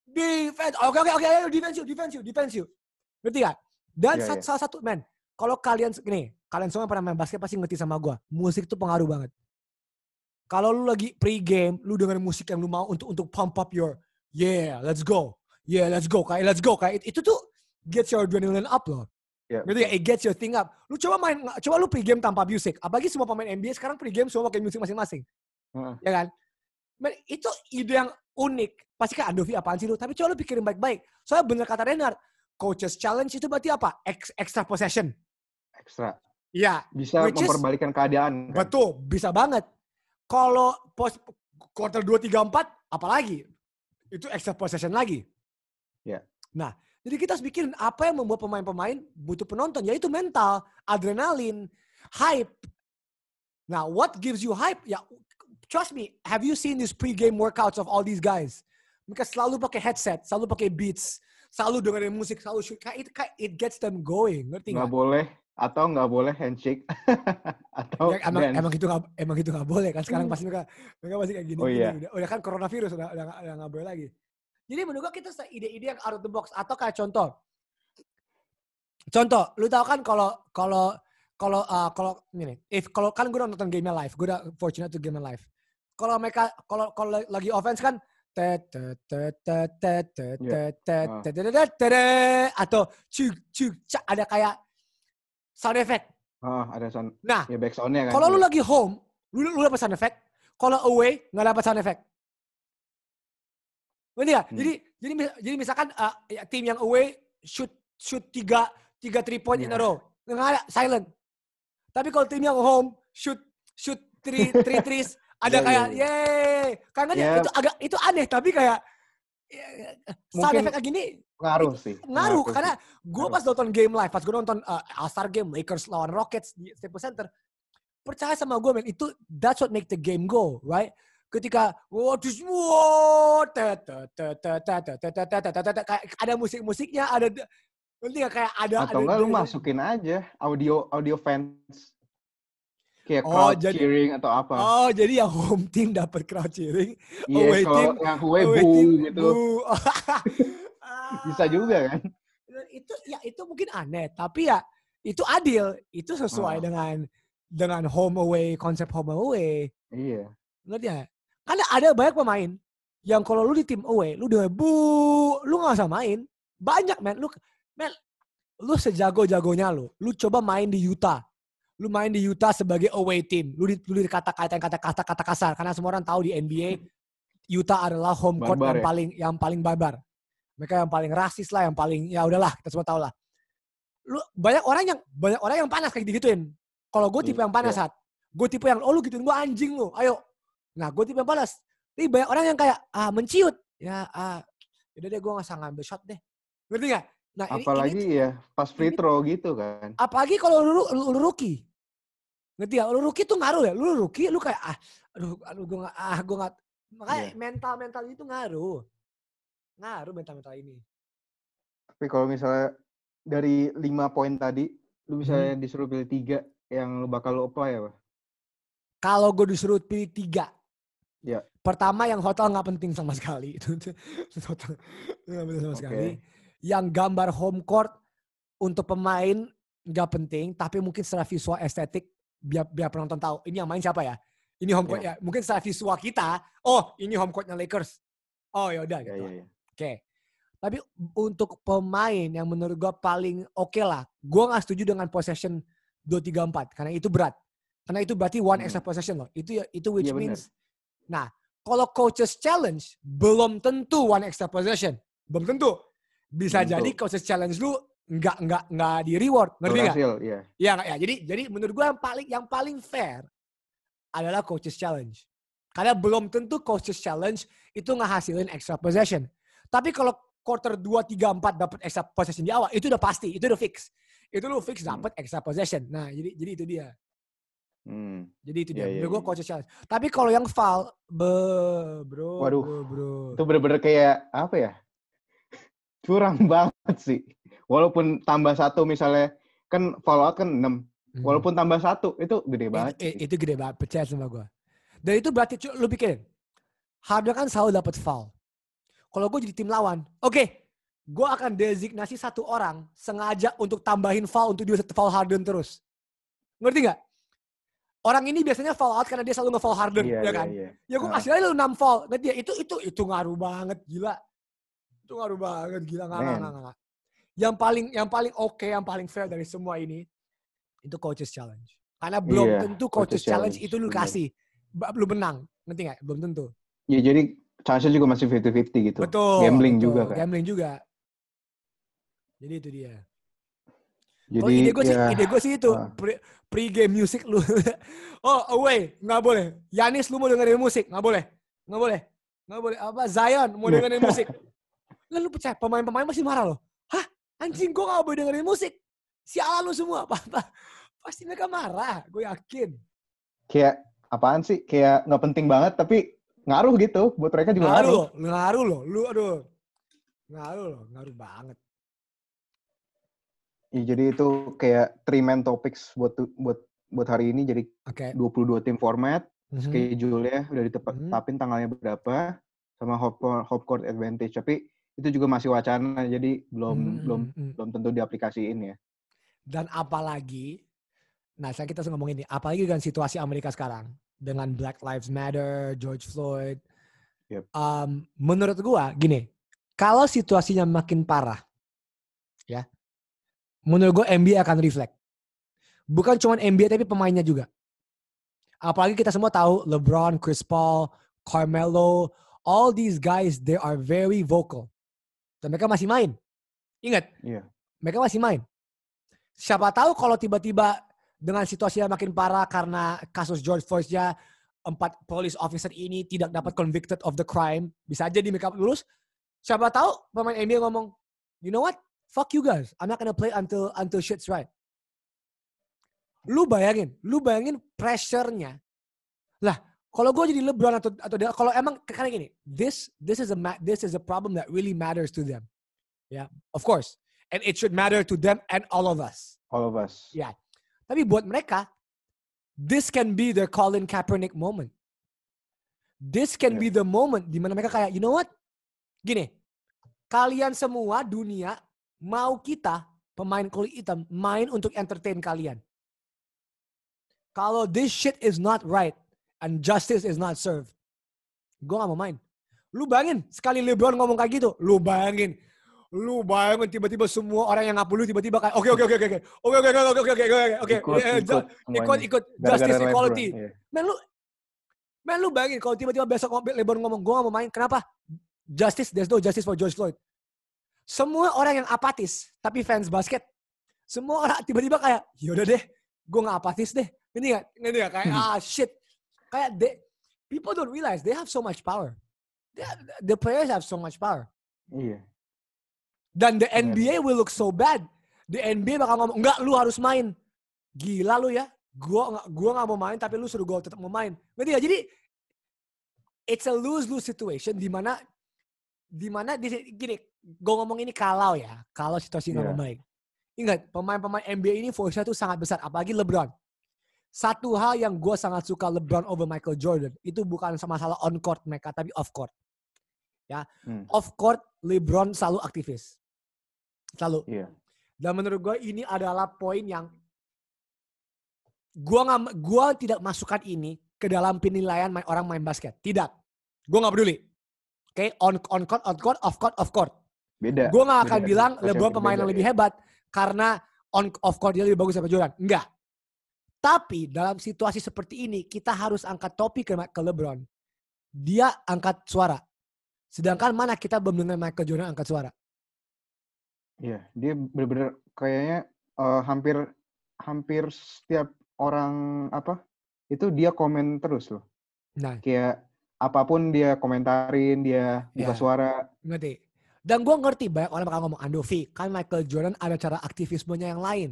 defense. Oke oke oke ayo defense you defense you defense you. Ngerti gak dan Iya, sat- salah satu men kalau kalian gini kalian semua pernah main basket pasti ngerti sama gua musik tuh pengaruh banget. Kalau lu lagi pre-game lu dengerin musik yang lu mau untuk untuk pump up your yeah let's go yeah let's go kayak let's go kayak itu tuh gets your adrenaline up loh Iya, Ngerti gak? It gets your thing up. Lu coba main, coba lu pre-game tanpa music. Apalagi semua pemain NBA sekarang pre-game semua pakai musik masing-masing. Heeh. Ya kan? Men, itu ide yang unik. Pasti kan Andovi apaan sih lu? Tapi coba lu pikirin baik-baik. Soalnya bener kata Renard, coaches challenge itu berarti apa? Ex- extra possession. Ekstra. Iya, Bisa Which is- memperbalikan keadaan kan. betul. Bisa banget. Kalau pos quarter 2, 3, 4, apalagi? Itu extra possession lagi. Iya. Nah, jadi kita harus pikirin apa yang membuat pemain-pemain butuh penonton, yaitu mental, adrenalin, hype. Nah, what gives you hype? Ya, trust me, have you seen these pre-game workouts of all these guys? Mereka selalu pakai headset, selalu pakai beats, selalu dengerin musik, selalu shoot. It, it gets them going, ngerti Nggak nggak? boleh atau nggak boleh handshake [laughs] atau Ya, emang, dance. emang itu nggak emang itu nggak boleh kan sekarang Hmm. pasti mereka mereka masih kayak gini, Oh, gini iya. udah, udah kan coronavirus udah udah nggak boleh lagi jadi menurut gua kita ide-ide yang out of the box atau kayak contoh contoh lu tahu kan kalau kalau kalau uh, kalau ini if kalau kan gue nonton game live gue udah fortunate to game live kalau mereka kalau kalau lagi offense kan Iya. Ah. atau cuk cuk cak ada kayak sound effect Ah, ada sound nah ya back sound-nya kan. kalau lu Iya. lagi home, lu lu dapat sound effect. Kalau away nggak dapat sound effect. Ngerti? Hmm. Jadi jadi jadi misalkan uh, ya, tim yang away shoot shoot tiga tiga three point in a Iya. row, nggak ada silent. Tapi kalau tim yang home shoot shoot three three threes [laughs] ada Iya, iya, kayak iya. yeay. Kan kan Ya. itu agak itu aneh tapi kayak ya, sound effect kayak gini ngaruh sih. ngaruh sih. karena gue Ngaruh. pas nonton game live pas gue nonton uh, All Star game Lakers lawan Rockets di Staples Center percaya sama gue men itu that's what make the game go right ketika waduh semua ada musik-musiknya ada nanti kayak ada atau enggak lu masukin aja audio audio fans kayak crowd cheering atau apa. Oh, jadi yang home team dapat crowd cheering, away team yang away, team gitu. Bisa juga kan? Itu ya itu mungkin aneh, tapi ya itu adil, itu sesuai dengan dengan home away konsep home away. Iya. Ngerti ya? Karena ada banyak pemain yang kalau lu di tim away lu udah bu lu nggak usah main. Banyak men. Lu men lu sejago jagonya lu lu coba main di Utah. Lu main di Utah sebagai away team. Lu di, lu dikata-katain kata-kata kata kasar. Karena semua orang tahu di NBA Utah adalah home court Barbar yang ya? paling yang paling barbar. Mereka yang paling rasis lah yang paling ya udahlah kita semua tahu lah. Lu banyak orang yang banyak orang yang panas kayak digituin kalau gue tipe yang panas saat gue tipe yang oh lu gituin gue anjing lu. Ayo nah gue tipe yang panas tapi banyak orang yang kayak ah menciut. Ya ah udah deh gue nggak usah ngambil shot deh. Ngerti nggak? Nah ini, apalagi ini ya pas free ini- throw gitu kan. Apalagi kalau lu, lu, lu rookie. Ngerti ya lu rookie tuh ngaruh ya? Lu rookie lu kayak ah aduh aduh gue nggak ah gue nggak makanya Iya. mental mental itu ngaruh. Ngaruh mental mental ini. Tapi kalau misalnya dari lima poin tadi lu bisa Hmm. disuruh pilih tiga yang lu bakal lu apply apa? Kalau gue disuruh pilih tiga Ya. pertama yang hotel nggak penting sama sekali [laughs] hotel nggak penting sama Oke. sekali yang gambar home court untuk pemain nggak penting tapi mungkin secara visual estetik biar biar penonton tahu ini yang main siapa ya ini home court ya, mungkin secara visual kita oh ini home courtnya Lakers oh ya udah ya gitu ya ya Oke. Tapi untuk pemain yang menurut gue paling oke lah, gue nggak setuju dengan possession 2-3-4 karena itu berat. Karena itu berarti one Hmm. extra possession loh. Itu ya- itu which Iya, benar. means Nah, kalau coaches challenge belum tentu one extra possession. Belum tentu. Bisa jadi coaches challenge lu nggak nggak nggak di reward, ngerti nggak? ya Iya nggak ya. Jadi jadi menurut gue yang paling yang paling fair adalah coaches challenge. Karena belum tentu coaches challenge itu ngehasilin extra possession. Tapi kalau quarter 2, 3, 4 dapat extra possession di awal, itu udah pasti, itu udah fix. Itu lu fix Hmm. dapat extra possession. Nah, jadi jadi itu dia. Hmm. Jadi itu dia. Iya, iya, gue iya. coaches challenge. Tapi kalau yang foul, be, bro, Waduh. bro, bro. itu bener-bener kayak apa ya [laughs] curang banget sih walaupun tambah satu misalnya kan fallout kan 6 Hmm. walaupun tambah satu itu gede banget Itu, sih. itu gede banget, percaya sama gue. Dan itu berarti lu pikirin. Harden kan selalu dapat foul. Kalau gue jadi tim lawan, oke, gue akan designasi satu orang sengaja untuk tambahin foul untuk dia foul Harden terus. Ngerti nggak? Orang ini biasanya foul out karena dia selalu nge-foul Harden, iya, ya iya, kan? iya. Ya gue Ah. kasih aja lu 6 foul. Ngerti ya? Itu itu itu ngaruh banget, gila. Itu ngaruh banget, gila. Nggak, nggak, nggak, nggak. Yang paling yang paling oke, yang paling fair dari semua ini itu coaches challenge. Karena belum Iya, tentu coaches, coaches challenge, challenge, itu lu kasih. Lu menang. Ngerti nggak? Belum tentu. ya jadi chance juga masih 50-50 gitu Betul. gambling betul. juga kan Gambling juga. Jadi itu dia. Jadi Kalau ide gue sih, ya ide gue sih itu pre, pre-game music lu. [laughs] oh away, nggak boleh. Yanis lu mau dengerin musik, nggak boleh, nggak boleh, nggak boleh. Apa Zion mau dengerin [laughs] musik? Lah lu percaya pemain-pemain masih marah loh. Hah? Anjing gue gak boleh dengerin musik. Sialan lu semua. [laughs] Pasti mereka marah. Gue yakin. Kayak apaan sih? Kayak nggak penting banget tapi ngaruh gitu. Buat mereka juga Ngaruh ngaruh. Ngaruh loh. Lu aduh. Ngaruh loh. Ngaruh banget. Ya, jadi itu kayak three man topics buat buat buat hari ini. Jadi Oke. 22 tim format. Mhm. schedule-nya udah Hmm. ditetapin tanggalnya berapa sama home court, home court advantage tapi itu juga masih wacana jadi belum Hmm, belum hmm, hmm. belum tentu diaplikasiin ya Dan apalagi, nah saya kita ngomong ini, apalagi dengan situasi Amerika sekarang dengan Black Lives Matter, George Floyd. Yep. Um, menurut gua gini, kalau situasinya makin parah, ya, menurut gua NBA akan reflect. Bukan cuma NBA tapi pemainnya juga. Apalagi kita semua tahu LeBron, Chris Paul, Carmelo, all these guys they are very vocal. Dan mereka masih main. Ingat, Iya. mereka masih main. Siapa tahu kalau tiba-tiba dengan situasi yang makin parah karena kasus George Floyd-nya empat police officer ini tidak dapat convicted of the crime, bisa aja di mereka lulus. Siapa tahu pemain NBA ngomong, you know what? Fuck you guys. I'm not gonna play until until shit's right. Lu bayangin, lu bayangin pressure-nya. Lah, kalau gue jadi LeBron atau atau dia- kalau emang karena gini, this this is a this is a problem that really matters to them. Ya, of course. And it should matter to them and all of us. all of us Ya. Tapi buat mereka, this can be their Colin Kaepernick moment. This can Yeah. be the moment di mana mereka kayak, you know what? Gini, kalian semua dunia mau kita pemain kulit hitam main untuk entertain kalian. Kalau this shit is not right and justice is not served, gue gak mau main. Lu bayangin, sekali LeBron ngomong kayak gitu, lu bayangin, lu bayangin tiba-tiba semua orang yang ngapu lu tiba-tiba kayak oke oke oke oke oke oke oke oke oke oke oke oke ikut eh, ikut justice equality. iya. Men lu Men lu bayangin kalau tiba-tiba besok LeBron ngomong gue gak mau main, kenapa? Justice, there's no justice for George Floyd. Semua orang yang apatis tapi fans basket, semua orang tiba-tiba kayak yaudah deh, gue gak apatis deh. Ini gak? Ini gak? Kayak ah shit. Kayak they, people don't realize they have so much power. They the players have so much power. iya Dan the. NBA will look so bad. The NBA bakal ngomong, enggak lu harus main. Gila lu ya. Gua nggak gua nggak mau main tapi lu suruh gua tetap mau main. Ngerti gak? Jadi it's a lose-lose situation di mana di mana di gini, gua ngomong ini kalau ya, kalau situasi nggak Iya. membaik. Ingat, pemain-pemain NBA ini force tuh sangat besar, apalagi LeBron. Satu hal yang gue sangat suka LeBron over Michael Jordan itu bukan masalah on court mereka, tapi off court. Ya, Hmm. off court LeBron selalu aktivis, selalu. iya Dan menurut gue ini adalah poin yang nggak gua tidak masukkan ini ke dalam penilaian main, orang main basket. Tidak. Gua nggak peduli. Oke, on on court, on court, off court, off court. beda Gue nggak akan Beda. bilang Konsepnya LeBron pemain berbeda, yang lebih iya. hebat karena on off court dia lebih bagus daripada Jordan. Enggak. Tapi dalam situasi seperti ini kita harus angkat topi ke, ke LeBron. Dia angkat suara. Sedangkan mana kita belum dengar Michael Jordan angkat suara. Iya, dia bener-bener kayaknya eh, hampir hampir setiap orang apa itu dia komen terus loh. Nah, Kayak apa pun dia komentarin, dia Ya. buka suara. ngerti. Dan gue ngerti banyak orang bakal ngomong Andovi, kan Michael Jordan ada cara aktivismenya yang lain.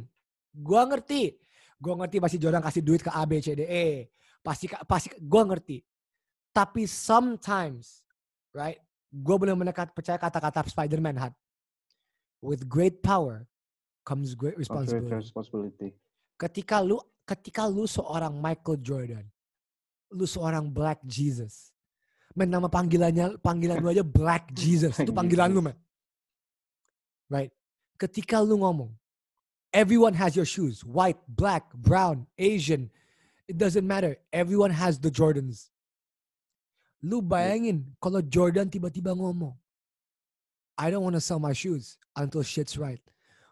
Gue ngerti. Gue ngerti pasti Jordan kasih duit ke A, B, C, D, E. Pasti, pasti gue ngerti. Tapi sometimes, right? Gue benar-benar kat- percaya kata-kata Spider-Man, Hat. With great power comes great Responsibility. responsibility. responsibility. Ketika lu, ketika lu seorang Michael Jordan, lu seorang Black Jesus. Men nama panggilannya panggilan lu aja Black Jesus. Itu Black [laughs] panggilan lu, Jesus. man. Right? Ketika lu ngomong, everyone has your shoes, white, black, brown, Asian. It doesn't matter. Everyone has the Jordans. Lu bayangin kalau Jordan tiba-tiba ngomong, I don't want to sell my shoes until shit's right.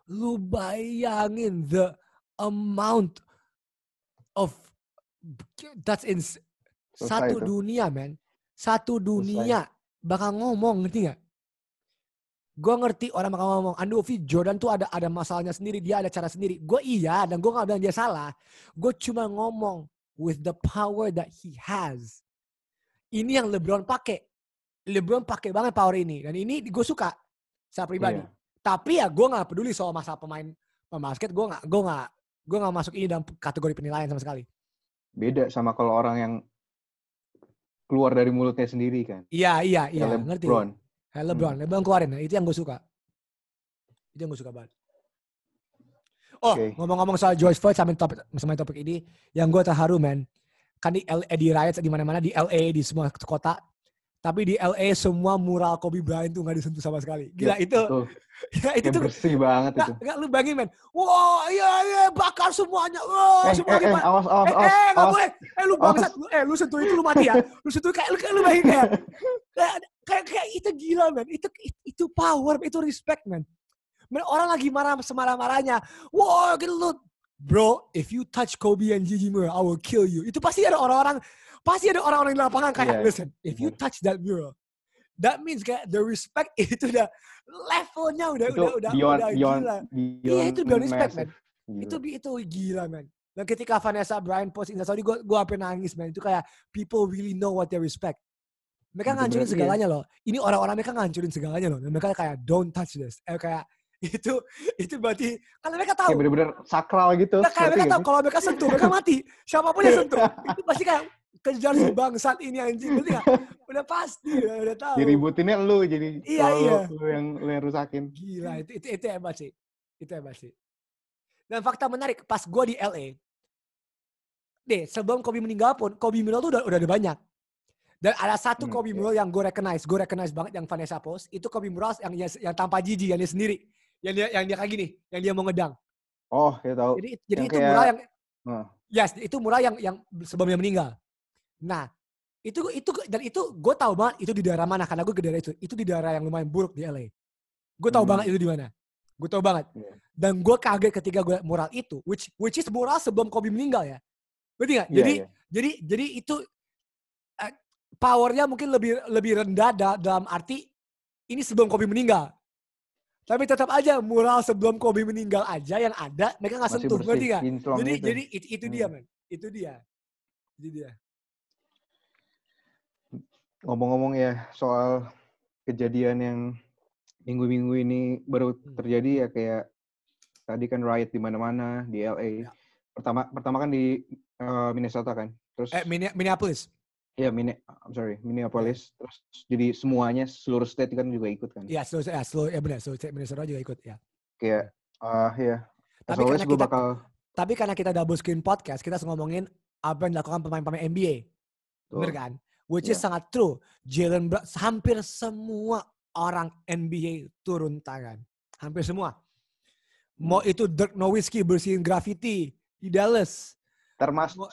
Lu bayangin the amount of that's in satu dunia, man. Satu dunia bakal ngomong, ngerti nggak? Gue ngerti orang bakal ngomong, Andovi Jordan tuh ada ada masalahnya sendiri, dia ada cara sendiri. Gue iya, dan gue gak bilang dia salah. Gue cuma ngomong with the power that he has. Ini yang LeBron pakai. LeBron pakai banget power ini, dan ini gue suka. Secara pribadi. Iya. Tapi ya gue nggak peduli soal masalah pemain pemain basket. Gue nggak gue nggak gue nggak masuk ini dalam kategori penilaian sama sekali. Beda sama kalau orang yang keluar dari mulutnya sendiri kan. Iya iya iya Kayak ngerti. LeBron. LeBron, LeBron keluarin. Nah, itu yang gue suka. Itu yang gue suka banget. Oh, Oke. ngomong-ngomong soal George Floyd sama topik sama topik ini, yang gue terharu man, kan di LA, di riots di mana-mana di LA di semua kota, tapi di LA semua mural Kobe Bryant tuh nggak disentuh sama sekali. Gila itu, Betul. [laughs] ya, itu Kayak tuh bersih banget nggak itu. nggak lu bayangin man, wah iya iya bakar semuanya, wah Eh, semua eh, eh, awas, awas, Eh, awas, eh, nggak awas. boleh. Eh, lu bangsat. Lu, eh, lu sentuh itu lu mati ya. Lu sentuh kayak lu, kayak lu bayangin kayak, kayak, kayak, kayak itu gila, man. Itu, itu power, itu respect, man. Man, orang lagi marah semarah-marahnya. Wah, gitu lu. Bro, if you touch Kobe and Gigi Murray, I will kill you. Itu pasti ada orang-orang, pasti ada orang-orang di lapangan kayak, Iya, listen, if you touch that mural, that means kayak the respect [laughs] itu udah levelnya udah Itu udah udah, beyond, udah beyond, gila. beyond, Iya, itu beyond respect, man. Gila. Itu itu gila man. Dan ketika Vanessa Bryan post Instastory, gue gue sampai nangis man. Itu kayak people really know what they respect. Mereka ngancurin iya. segalanya loh. Ini orang-orang mereka ngancurin segalanya loh. Dan mereka kayak don't touch this. Eh, kayak [laughs] itu itu berarti karena mereka tahu. Kayak bener-bener sakral gitu. Nah, kayak mereka tahu kalau mereka sentuh mereka mati. Siapa pun yang sentuh itu pasti kayak kejar si bangsat ini anjing. Berarti nggak? Udah pasti, udah, udah tahu. Diributinnya lu jadi Iya, iya. lu yang lu yang rusakin. Gila, itu, itu, itu hebat sih. Itu hebat sih. Dan fakta menarik, pas gue di LA, deh sebelum Kobe meninggal pun, Kobe mural tuh udah, udah ada banyak. Dan ada satu Hmm, Kobe iya. mural yang gue recognize, gue recognize banget yang Vanessa post, itu Kobe mural yang yang, yang tanpa jiji, yang dia sendiri. Yang dia yang dia kayak gini, yang dia mau ngedang. Oh, ya tahu. Jadi jadi yang itu kayak- yang. Yes, itu mural yang yang sebelum dia meninggal. Nah, itu itu dan itu gue tahu banget itu di daerah mana karena gue ke daerah itu. Itu di daerah yang lumayan buruk di LA. Gue tahu Hmm. banget itu di mana. Gue tahu banget. Iya. Dan gue kaget ketika gue mural itu, which which is mural sebelum Kobe meninggal ya. Berarti nggak? Iya, Jadi iya. jadi jadi itu eh, powernya mungkin lebih lebih rendah da- dalam arti ini sebelum Kobe meninggal. Tapi tetap aja mural sebelum Kobe meninggal aja yang ada mereka nggak sentuh, ngerti nggak? Jadi gitu. jadi itu, itu dia Hmm. men, itu dia, itu dia. Ngomong-ngomong ya soal kejadian yang minggu-minggu ini baru Hmm. terjadi ya kayak tadi kan riot di mana-mana di LA. Ya. Pertama pertama kan di eh, Minnesota kan. Terus Eh Minne- Minneapolis. ya Mini I'm sorry, Minneapolis. Terus jadi semuanya seluruh state kan juga ikut kan. Ya, seluruh, ya, seluruh, ya benar, seluruh Minnesota juga ikut ya. Kayak ah ya. As Tapi always karena kita- bakal Tapi karena kita double screen podcast, kita harus ngomongin apa yang dilakukan pemain-pemain NBA. Bener kan? Which is Iya. sangat true. Jalen Brown, hampir semua orang NBA turun tangan. Hampir semua. Mau Hmm. itu Dirk Nowitzki bersihin graffiti di Dallas. termasuk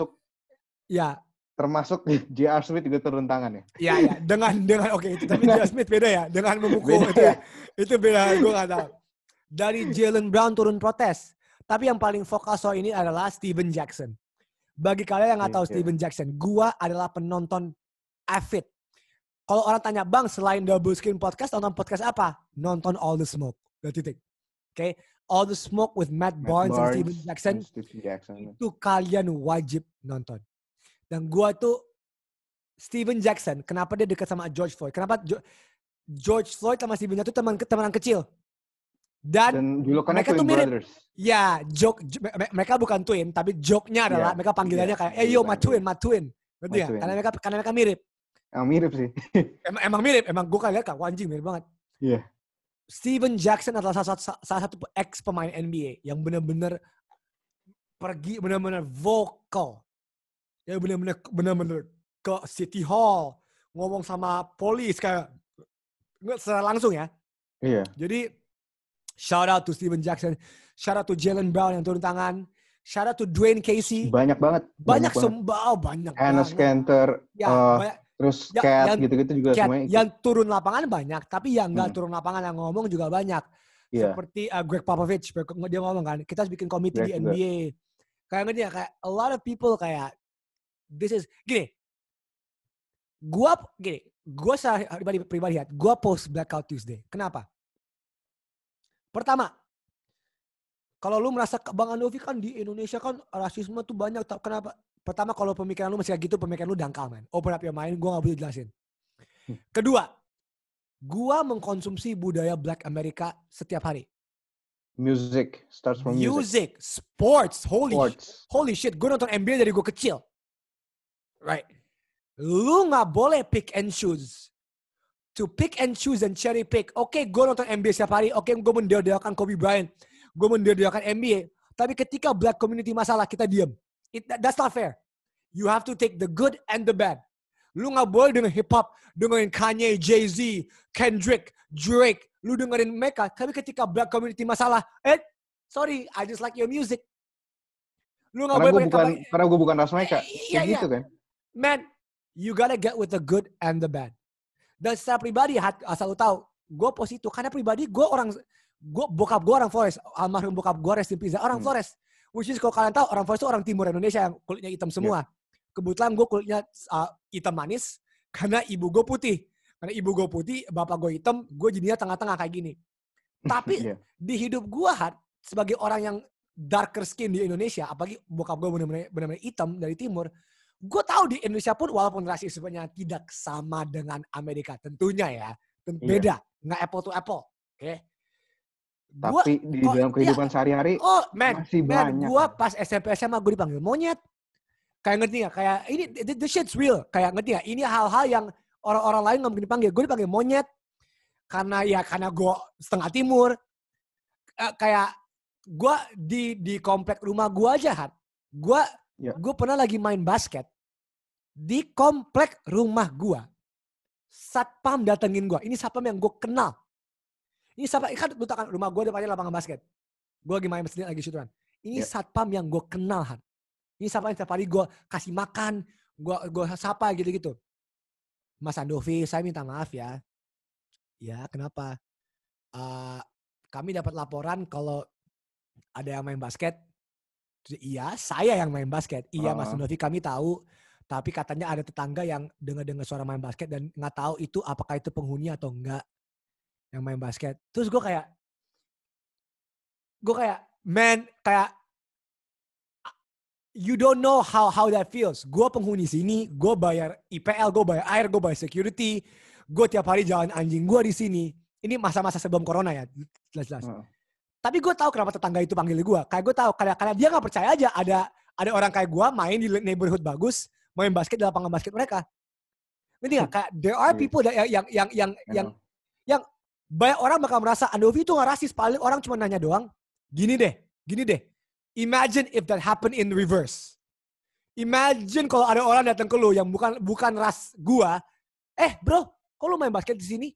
Ya, termasuk [laughs] J.R. Smith juga turun tangan ya. ya, ya. Dengan, dengan, oke itu. Tapi J.R. Smith beda ya. Dengan memukul Beda itu ya. Itu beda, gue gak tahu. Dari Jalen Brown turun protes. Tapi yang paling fokus soal ini adalah Steven Jackson. Bagi kalian yang nggak Iya, tahu iya. Steven Jackson, gua adalah penonton avid. Kalau orang tanya, Bang, selain Double Screen Podcast, nonton podcast apa? Nonton All the Smoke. Udah titik. Oke? All the Smoke with Matt, Matt Barnes, Barnes Steven Jackson. Steven Jackson. Itu kalian wajib nonton. Dan gua tuh Steven Jackson, kenapa dia dekat sama George Floyd? Kenapa Jo- George Floyd sama Steven Jackson itu teman teman kecil? Dan, Dan julukannya mereka tuh mirip. Brothers. ya joke, jo- me- me- mereka bukan twin, tapi joke-nya adalah Iya, mereka panggilannya iya, kayak, eh yo, bukan my twin, twin. my twin. Ngerti My nggak? twin. Karena mereka karena mereka mirip. Yang mirip sih. [laughs] Emang, emang mirip, emang gue lihat kak, anjing mirip banget. Iya. Steven Jackson adalah salah satu, salah satu ex pemain NBA yang benar-benar pergi benar-benar vokal. Ya benar-benar benar-benar ke City Hall ngomong sama polis kayak nggak secara langsung ya. Iya. Jadi shout out to Steven Jackson, shout out to Jalen Brown yang turun tangan, shout out to Dwayne Casey. Banyak banget. banyak banget. sembah, banyak Enes. Kanter, Ya, eh, banyak. Terus Ya, Cat yang- gitu-gitu juga Cat, semuanya ikut. yang turun lapangan banyak, tapi yang nggak Hmm. turun lapangan yang ngomong juga banyak. Iya. Seperti uh, Greg Popovich, dia ngomong kan, kita harus bikin komite di juga. NBA. Kayak ya, kayak a lot of people kayak, this is, gini, gua, gini, gua secara pribadi, pribadi ya, gua post Blackout Tuesday. Kenapa? Pertama, kalau lu merasa Bang Andovi kan di Indonesia kan rasisme tuh banyak. Kenapa? Pertama kalau pemikiran lu masih kayak gitu, pemikiran lu dangkal man. Open up your mind, gue gak boleh jelasin. Hmm. Kedua, Gua mengkonsumsi budaya Black America setiap hari. Music starts from music. Music, sports, holy Sports. holy shit, gue nonton NBA dari gue kecil. Right. Lu nggak boleh pick and choose. To pick and choose and cherry pick. Oke, gue nonton NBA setiap hari. Oke, gue mendirikan Kobe Bryant. Gue mendirikan NBA. Tapi ketika black community masalah, kita diam. It, that's not fair. You have to take the good and the bad. Lu nggak boleh dengan hip hop, dengerin Kanye, Jay-Z, Kendrick, Drake. Lu dengerin mereka. Tapi ketika black community masalah, eh, sorry, I just like your music. Lu nggak Karena boleh gue bukan kabar- karena gue bukan ras mereka. Iya, Kayak iya. gitu kan. man, you gotta get with the good and the bad. Dan secara pribadi, asal lu tahu, gue positif. Karena pribadi, gue orang, gue bokap gue orang Flores. Almarhum bokap gue rest in peace. Orang Hmm. Flores. Which is kalau kalian tahu, orang Flores itu orang timur Indonesia yang kulitnya hitam semua. Kebetulan gue kulitnya uh, hitam manis [laughs] karena ibu gue putih. Karena ibu gue putih, bapak gue hitam, gue jadinya tengah-tengah kayak gini. [laughs] Tapi Iya. di hidup gue, Hat, sebagai orang yang darker skin di Indonesia, apalagi bokap gue benar-benar hitam dari timur, gue tahu di Indonesia pun walaupun rasismenya tidak sama dengan Amerika, tentunya ya, Iya. beda, nggak apple to apple, oke? Gua, Tapi di kok- dalam iya. kehidupan sehari-hari oh man, masih man, banyak. gue pas SMP SMA gue dipanggil monyet, kayak ngerti nggak? Kayak ini, the, the shit's real, kayak ngerti nggak? Ini hal-hal yang orang-orang lain nggak mungkin dipanggil, gue dipanggil monyet, karena ya karena gue setengah timur, Eh, kayak gue di di komplek rumah gue aja hat gue Ya. gue pernah lagi main basket di komplek rumah gue satpam datengin gue ini satpam yang gue kenal ini satpam kan lu kan rumah gue depannya lapangan basket gue lagi main sendiri lagi syuturan ini Ya. satpam yang gue kenal hat ini satpam yang setiap hari gue kasih makan gue gue sapa gitu gitu Mas Andovi saya minta maaf ya ya kenapa Eh, kami dapat laporan kalau ada yang main basket. Iya, saya yang main basket. Iya, Mas Oh. Novi kami tahu. Tapi katanya ada tetangga yang dengar-dengar suara main basket dan nggak tahu itu apakah itu penghuni atau enggak yang main basket. Terus gue kayak, gue kayak, man, kayak you don't know how how that feels. Gue penghuni sini, gue bayar IPL, gue bayar air, gue bayar security, gue tiap hari jalan anjing gue di sini. Ini masa-masa sebelum corona ya, jelas-jelas. Tapi gue tahu kenapa tetangga itu panggil gue. Kayak gue tahu karena karena dia nggak percaya aja ada ada orang kayak gue main di neighborhood bagus, main basket di lapangan basket mereka. Ngerti nggak? Kayak there are Iya. people that yang yang yang yang, yang. Banyak orang bakal merasa Andovi itu nggak rasis. Paling orang cuma nanya doang. Gini deh, gini deh. Imagine if that happen in reverse. Imagine kalau ada orang datang ke lu yang bukan bukan ras gua. Eh bro, kok lu main basket di sini?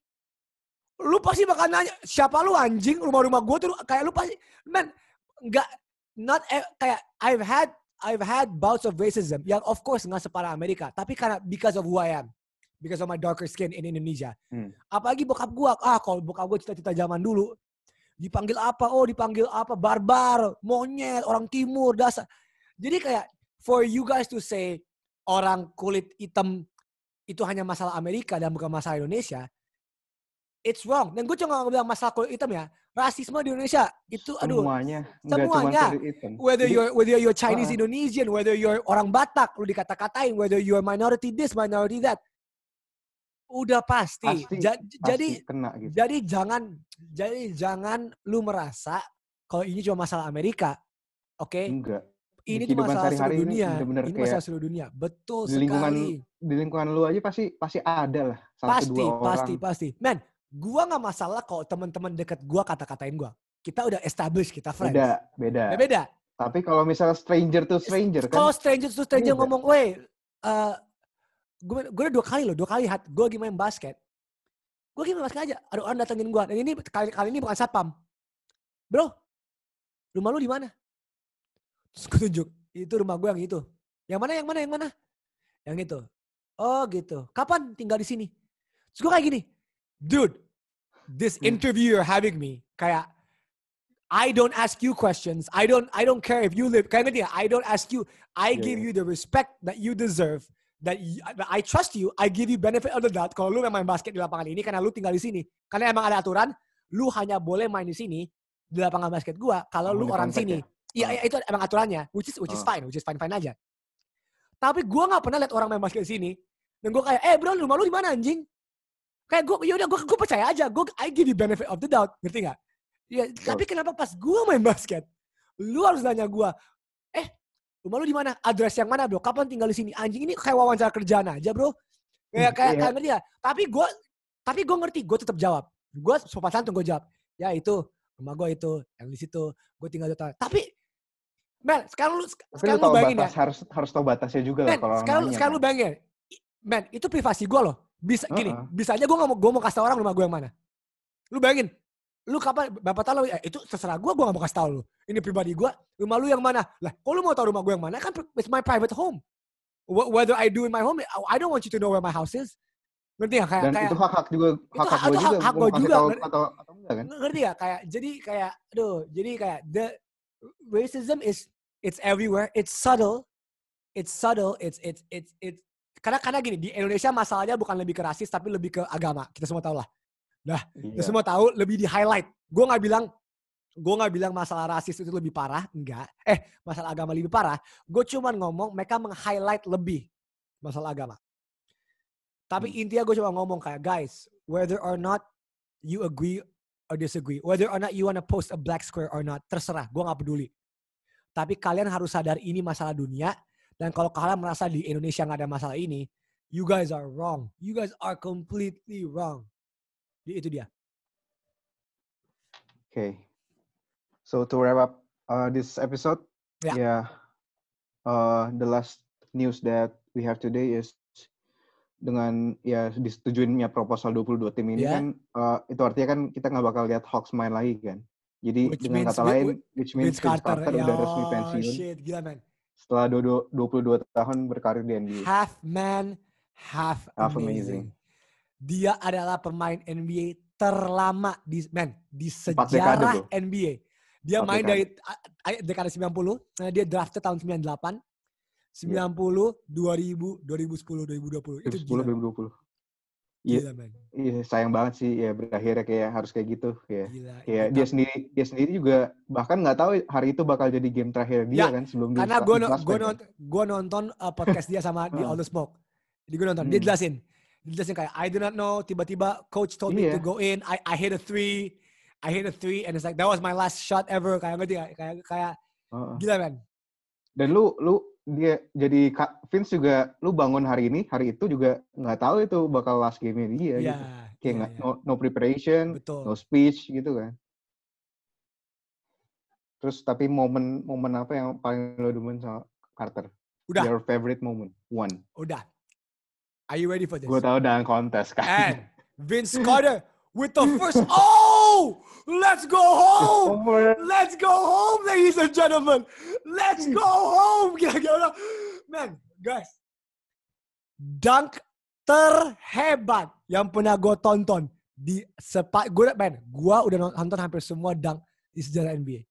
Lu pasti bakal nanya, siapa lu anjing? Rumah-rumah gua tuh kayak lu pasti, man, nggak, not e- kayak I've had I've had bouts of racism yang of course nggak separah Amerika, tapi karena because of who I am, because of my darker skin in Indonesia. Hmm. Apalagi bokap gua, ah kalau bokap gua cita-cita zaman dulu, dipanggil apa? Oh dipanggil apa? Barbar, monyet, orang timur, dasar. Jadi kayak for you guys to say orang kulit hitam itu hanya masalah Amerika dan bukan masalah Indonesia, it's wrong. Dan gue cuma bilang masalah kulit hitam ya, rasisme di Indonesia itu aduh semuanya semuanya. whether you're whether you're Chinese Ah. Indonesian, whether you're orang Batak, lu dikata-katain, whether you're minority this, minority that, udah pasti. Pasti- Ja- pasti jadi kena gitu. jadi jangan jadi jangan lu merasa kalau ini cuma masalah Amerika, oke? Enggak. Ini tuh masalah seluruh sehari-hari ini dunia. bener-bener Ini masalah seluruh dunia. Betul di lingkungan sekali. di lingkungan lu aja pasti pasti ada lah satu Pasti, dua orang. pasti, pasti. Man, gua nggak masalah kalau teman-teman deket gua kata-katain gua. Kita udah establish kita friends. Beda, beda. Beda. beda. Tapi kalau misalnya stranger to stranger Kalau kan stranger to stranger Beda. ngomong, weh, eh gue gue udah dua kali loh, dua kali hat, gue lagi main basket. Gue lagi main basket aja, ada orang datengin gue. Dan ini kali kali ini bukan satpam. Bro, rumah lu di mana? Terus gue tunjuk, itu rumah gue yang itu. Yang mana, yang mana, yang mana? Yang itu. Oh gitu. Kapan tinggal di sini? Terus gue kayak gini, dude, this Hmm. interview you're having me, kayak I don't ask you questions. I don't I don't care if you live. Kayak ngerti nggak? I don't ask you. I Yeah, give you the respect that you deserve. That, I trust you. I give you benefit of the doubt. Kalau lu memang main basket di lapangan ini karena lu tinggal di sini. Karena emang ada aturan, lu hanya boleh main di sini di lapangan basket gua kalau lu orang sini. Iya, Ah. iya, itu emang aturannya. Which is which is Ah. fine, which is fine fine aja. Tapi gua nggak pernah lihat orang main basket di sini. Dan gua kayak, eh bro, rumah lu di mana anjing? Kayak gue, yaudah gue gue percaya aja. Gue I give you benefit of the doubt, ngerti nggak? Ya, tapi kenapa pas gue main basket, lu harus nanya gue, eh rumah lu di mana? Address yang mana bro? Kapan tinggal di sini? Anjing ini kayak wawancara kerjaan aja bro. Kayak kayak Iya. kayak ngerti ya. Tapi gue tapi gue ngerti, gue tetap jawab. Gue sopan santun gue jawab. Ya itu rumah gue itu yang di situ. Gue tinggal di sana. Tapi Mel, sekarang lu Tapi lu sekarang lu tahu bayangin ya. batas harus harus tahu batasnya juga lah Men, kalau sekarang, nanya, sekarang lu bayangin. Men, itu privasi gue loh. Bisa gini, Heeh. bisa aja gue gak mau gue mau kasih orang rumah gue yang mana. Lu bayangin, lu kapan bapak tahu eh, itu terserah gue, gue gak mau kasih tau lu. Ini pribadi gue, rumah lu yang mana? Lah, kalau lu mau tahu rumah gue yang mana kan it's my private home. Wh- Whether I do in my home, I don't want you to know where my house is. Ngerti gak? Kayak, Dan kayak itu hak hak juga hak hak gue juga hak- kasih juga, tahu ngerti? atau atau enggak kan? ngerti gak? Kayak jadi kayak, aduh, jadi kayak the racism is it's everywhere. It's subtle. It's subtle. It's it's it's it's karena karena gini di Indonesia masalahnya bukan lebih ke rasis tapi lebih ke agama. Kita semua tahu lah. Kita Iya. semua tahu lebih di highlight. Gue nggak bilang gue nggak bilang masalah rasis itu lebih parah, enggak. Eh, masalah agama lebih parah. Gue cuman ngomong mereka meng-highlight lebih masalah agama. Tapi Hmm. intinya gue cuma ngomong kayak guys, whether or not you agree or disagree, whether or not you wanna post a black square or not, terserah, gue nggak peduli. Tapi kalian harus sadar ini masalah dunia dan kalau kalian merasa di Indonesia nggak ada masalah ini, you guys are wrong. You guys are completely wrong. Jadi Itu dia. Okay. So to wrap up uh, this episode, Yeah. yeah, uh, the last news that we have today is dengan ya disetujuinnya proposal 22 tim ini Yeah. kan uh, itu artinya kan kita nggak bakal lihat Hawks main lagi kan. Jadi Which dengan means kata lain, which means Vince Carter, Carter, udah resmi oh, pensiun shit, gila man. setelah do- 22 tahun berkarir di NBA. Half man, half, Half amazing. amazing. Dia adalah pemain NBA terlama di man di sejarah. NBA. Dia Empat main dekade. dari dekade 90, nah dia drafted tahun 98, 90, 2000, 2010, 2020. Itu 2010 gila, 2020. Iya, gila iya, sayang banget sih ya berakhirnya kayak harus kayak gitu ya. Gila. Ya Itu- dia sendiri dia sendiri juga bahkan nggak tahu hari itu bakal jadi game terakhir dia Ya, kan sebelum dia Karena gue no, gua kan. nonton, gua nonton uh, podcast dia sama di. [laughs] All the Smoke. Jadi gue nonton, Hmm. Dia jelasin kayak, I do not know, tiba-tiba coach told me to Iya. go in, I, I hit a three, I hit a three, and it's like, that was my last shot ever. Kayak ngerti gak? Kayak, kayak Heeh. gila man. Dan lu lu dia jadi Ka- Vince juga lu bangun hari ini hari itu juga nggak tahu itu bakal last game dia Iya, gitu. Kayak nggak iya. no, no preparation, Betul. no speech gitu kan. Terus tapi momen momen apa yang paling lo demen sama Carter? Udah, Your favorite moment? One. udah. Are you ready for this? Gue tahu dalam kontes kan. And [laughs] Vince Carter with the first, oh! Let's go home! Let's go home, ladies and gentlemen. Let's go home. [laughs] Man, guys. Dunk terhebat yang pernah gue tonton di sepak gue man, gue udah nonton hampir semua dunk di sejarah NBA.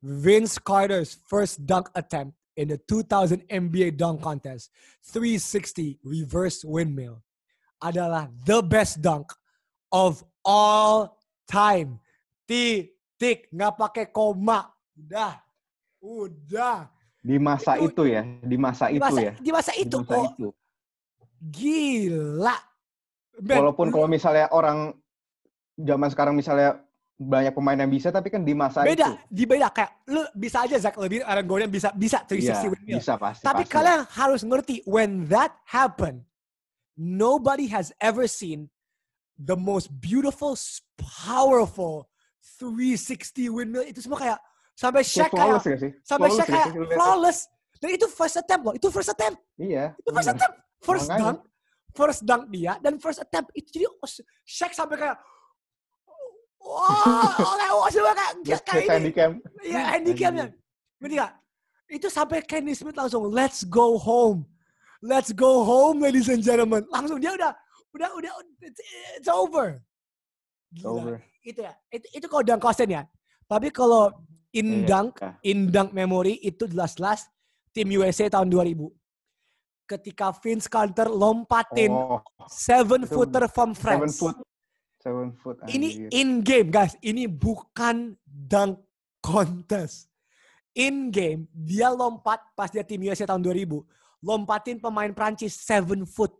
Vince Carter's first dunk attempt in the 2000 NBA dunk contest, 360 reverse windmill, adalah the best dunk of all time. Titik, nggak pakai koma. Udah, udah. Di masa Itu- itu, ya, di masa Di itu masa, ya. di masa Di itu, masa oh, itu. gila. Ben, Walaupun kalau misalnya orang zaman sekarang misalnya banyak pemain yang bisa, tapi kan di masa beda, itu. di beda kayak lu bisa aja Zach Levine, Aaron Gordon bisa bisa 360 Iya, windmill. bisa pasti. Tapi pasti. kalian harus ngerti when that happened, nobody has ever seen the most beautiful, powerful 360 windmill itu semua kayak sampai Shaq kayak sih? sampai Flawless Shaq kayak flawless. Dan itu first attempt loh, itu first attempt, Iya. itu first bener. attempt, first Makanya. dunk, first dunk dia dan first attempt itu jadi oh, Shaq sampai kayak wah, oleh wah semua kayak kayak Chris ini. Handicap. Iya, handicapnya. Ngerti gak? Itu sampai Kenny Smith langsung, let's go home. Let's go home, ladies and gentlemen. Langsung dia udah, udah, udah, it's, it's over. It's Gila. over. Itu ya. Itu, itu kalau dunk ya. Tapi kalau in Iya. dunk, in dunk memory itu jelas-jelas tim USA tahun 2000. Ketika Vince Carter lompatin Oh, seven footer from seven France. foot. Seven foot. Ini in game guys, ini bukan dunk contest. In game dia lompat pas dia tim USA tahun 2000, lompatin pemain Prancis 7 foot.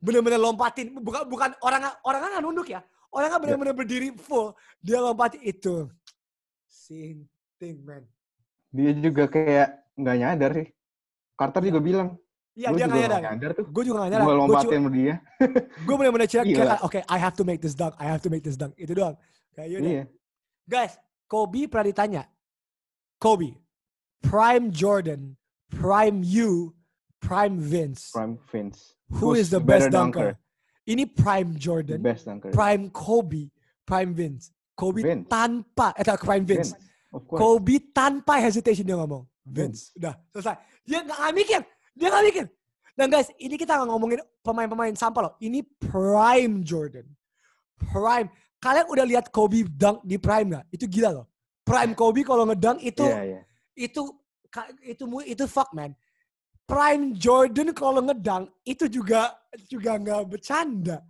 bener-bener lompatin. Bukan bukan orang orang kan nunduk ya? Orang kan bener-bener berdiri full. Dia lompatin itu. Sinting man. Dia juga kayak nggak nyadar sih. Carter juga bilang, iya dia nggak nyadar nyadar tuh. gue juga nggak nyadar Gue lompatin sama dia. [laughs] gue bener-bener cek kayak oke I have to make this dunk I have to make this dunk itu doang kayak yaudah Iya. guys Kobe pernah ditanya Kobe prime Jordan prime you prime Vince Prime Vince. who Who's is the the best better dunker? ini prime The Jordan best dunker. prime Kobe prime Vince Kobe Vince. tanpa eh tak, prime Vince, course. Kobe tanpa hesitation dia ngomong Vince udah selesai dia nggak mikir dia nggak mikir. Dan guys ini kita nggak ngomongin pemain-pemain sampah loh. Ini prime Jordan. Prime. Kalian udah lihat Kobe dunk di prime nggak? Itu gila loh. Prime Kobe kalau ngedunk itu Iya, iya. itu itu mu- itu fuck man. Prime Jordan kalau ngedang itu juga juga nggak bercanda.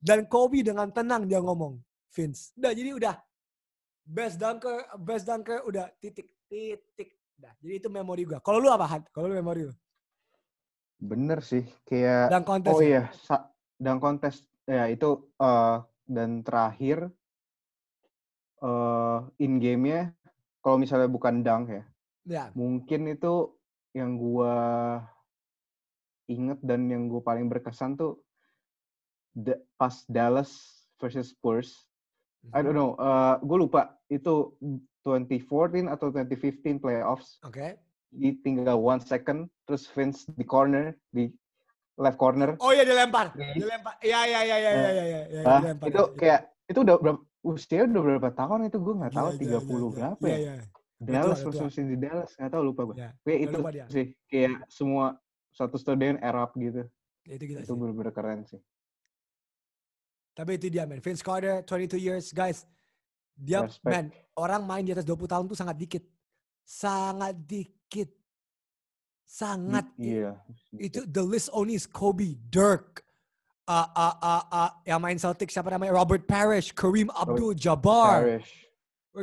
Dan Kobe dengan tenang dia ngomong Vince. Udah jadi udah. Best dunker best dunker udah titik titik. Udah jadi itu memori gua. Kalau lu apa Han? kalau lu memori lu Bener sih. Kayak dan kontes Oh ya? iya, sa- dan kontes ya itu eh dan terakhir eh in game-nya kalau misalnya bukan dunk ya, ya mungkin itu yang gua inget dan yang gue paling berkesan tuh da- pas Dallas versus Spurs. I don't know, eh gue lupa itu 2014 atau 2015 playoffs. oke Di tinggal one second, terus Vince di corner, di left corner. oh iya dilempar Nih. dilempar iya iya iya iya iya iya iya Ah, dilempar itu kayak itu udah berapa usia udah berapa tahun itu gue nggak tahu Gila, gila, 30 gila, berapa iya, ya iya. Dallas udah tua. versus di Dallas nggak tahu lupa gue Ya, kayak itu lupa dia. sih kayak semua satu stadion erup gitu itu gila itu bener-bener keren sih Tapi itu dia man. Vince Carter 22 years guys. Dia Respect. man, orang main di atas 20 tahun tuh sangat dikit. Sangat dikit. Sangat I- iya itu the list only is Kobe, Dirk, uh, uh, uh, uh, yang main Celtics siapa namanya Robert Parrish, Kareem Abdul-Jabbar,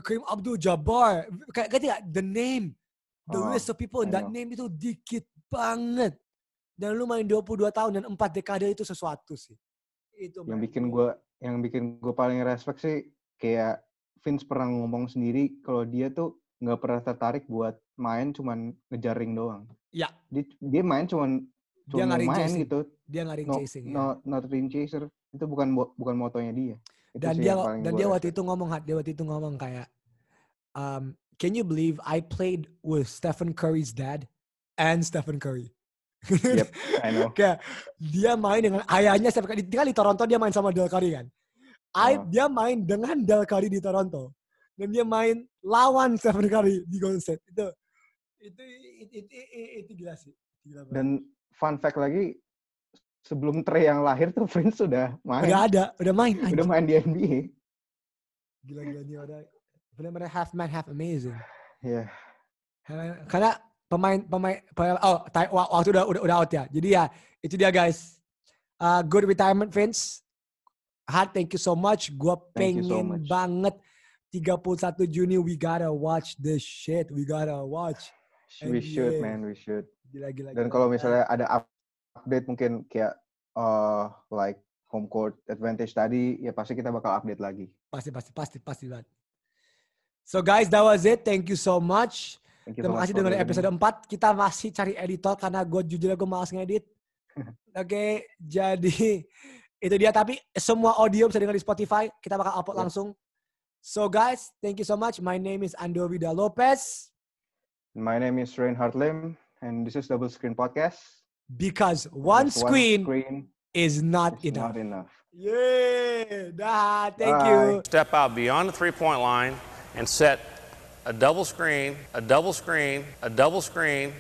Kareem Abdul-Jabbar. Kayak tidak, the name, the Oh, list of people in that know. name itu dikit banget. Dan lu main 22 tahun dan 4 dekade itu sesuatu sih. Itu yang man. bikin gue yang bikin gue paling respect sih kayak Vince pernah ngomong sendiri kalau dia tuh nggak pernah tertarik buat main cuman ngejar ring doang. Ya, dia, dia main cuman Dia cuma main chasing. gitu. Dia nggak ring no, chasing. ya. no, not ring chaser. Itu bukan bukan motonya dia. Itu dan dia dan dia waktu itu ngomong Hat, dia waktu itu ngomong kayak um, can you believe I played with Stephen Curry's dad and Stephen Curry? [laughs] Yep, I know. Kayak dia main dengan ayahnya Stephen Curry. Kan di Toronto dia main sama Del Curry kan? I, Oh. dia main dengan Del Curry di Toronto. Dan dia main lawan Stephen Curry di Golden State. Itu itu itu, itu, itu, itu gila sih gila banget. dan fun fact lagi sebelum Trey yang lahir tuh Vince sudah main udah ada udah main udah anjing. main di NBA gila gila ini udah benar-benar half man half amazing ya Karena pemain pemain, pemain oh waktu udah udah udah out ya. Jadi ya itu dia guys. Uh, good retirement Vince. Hat, thank you so much. Gua you so pengen much. banget 31 Juni we gotta watch this shit. We gotta watch. We should man we should Gila gila. dan kalau misalnya ada up- update mungkin kayak uh, like home court advantage tadi ya pasti kita bakal update lagi pasti pasti pasti pasti banget. So guys, that was it. Thank you so much. Thank you Terima kasih listening. episode 4. Kita masih cari editor karena gue jujur gue malas ngedit. [laughs] Oke, jadi [laughs] itu dia. Tapi semua audio bisa dengar di Spotify. Kita bakal upload Yes. langsung. So guys, thank you so much. My name is Ando Vida Lopez. My name is Reinhard Lim, and this is Double Screen Podcast. Because one Because screen screen is not is enough. not enough. Yeah, dah. Thank Bye. you. Step out beyond the three point line and set a double screen, a double screen, a double screen,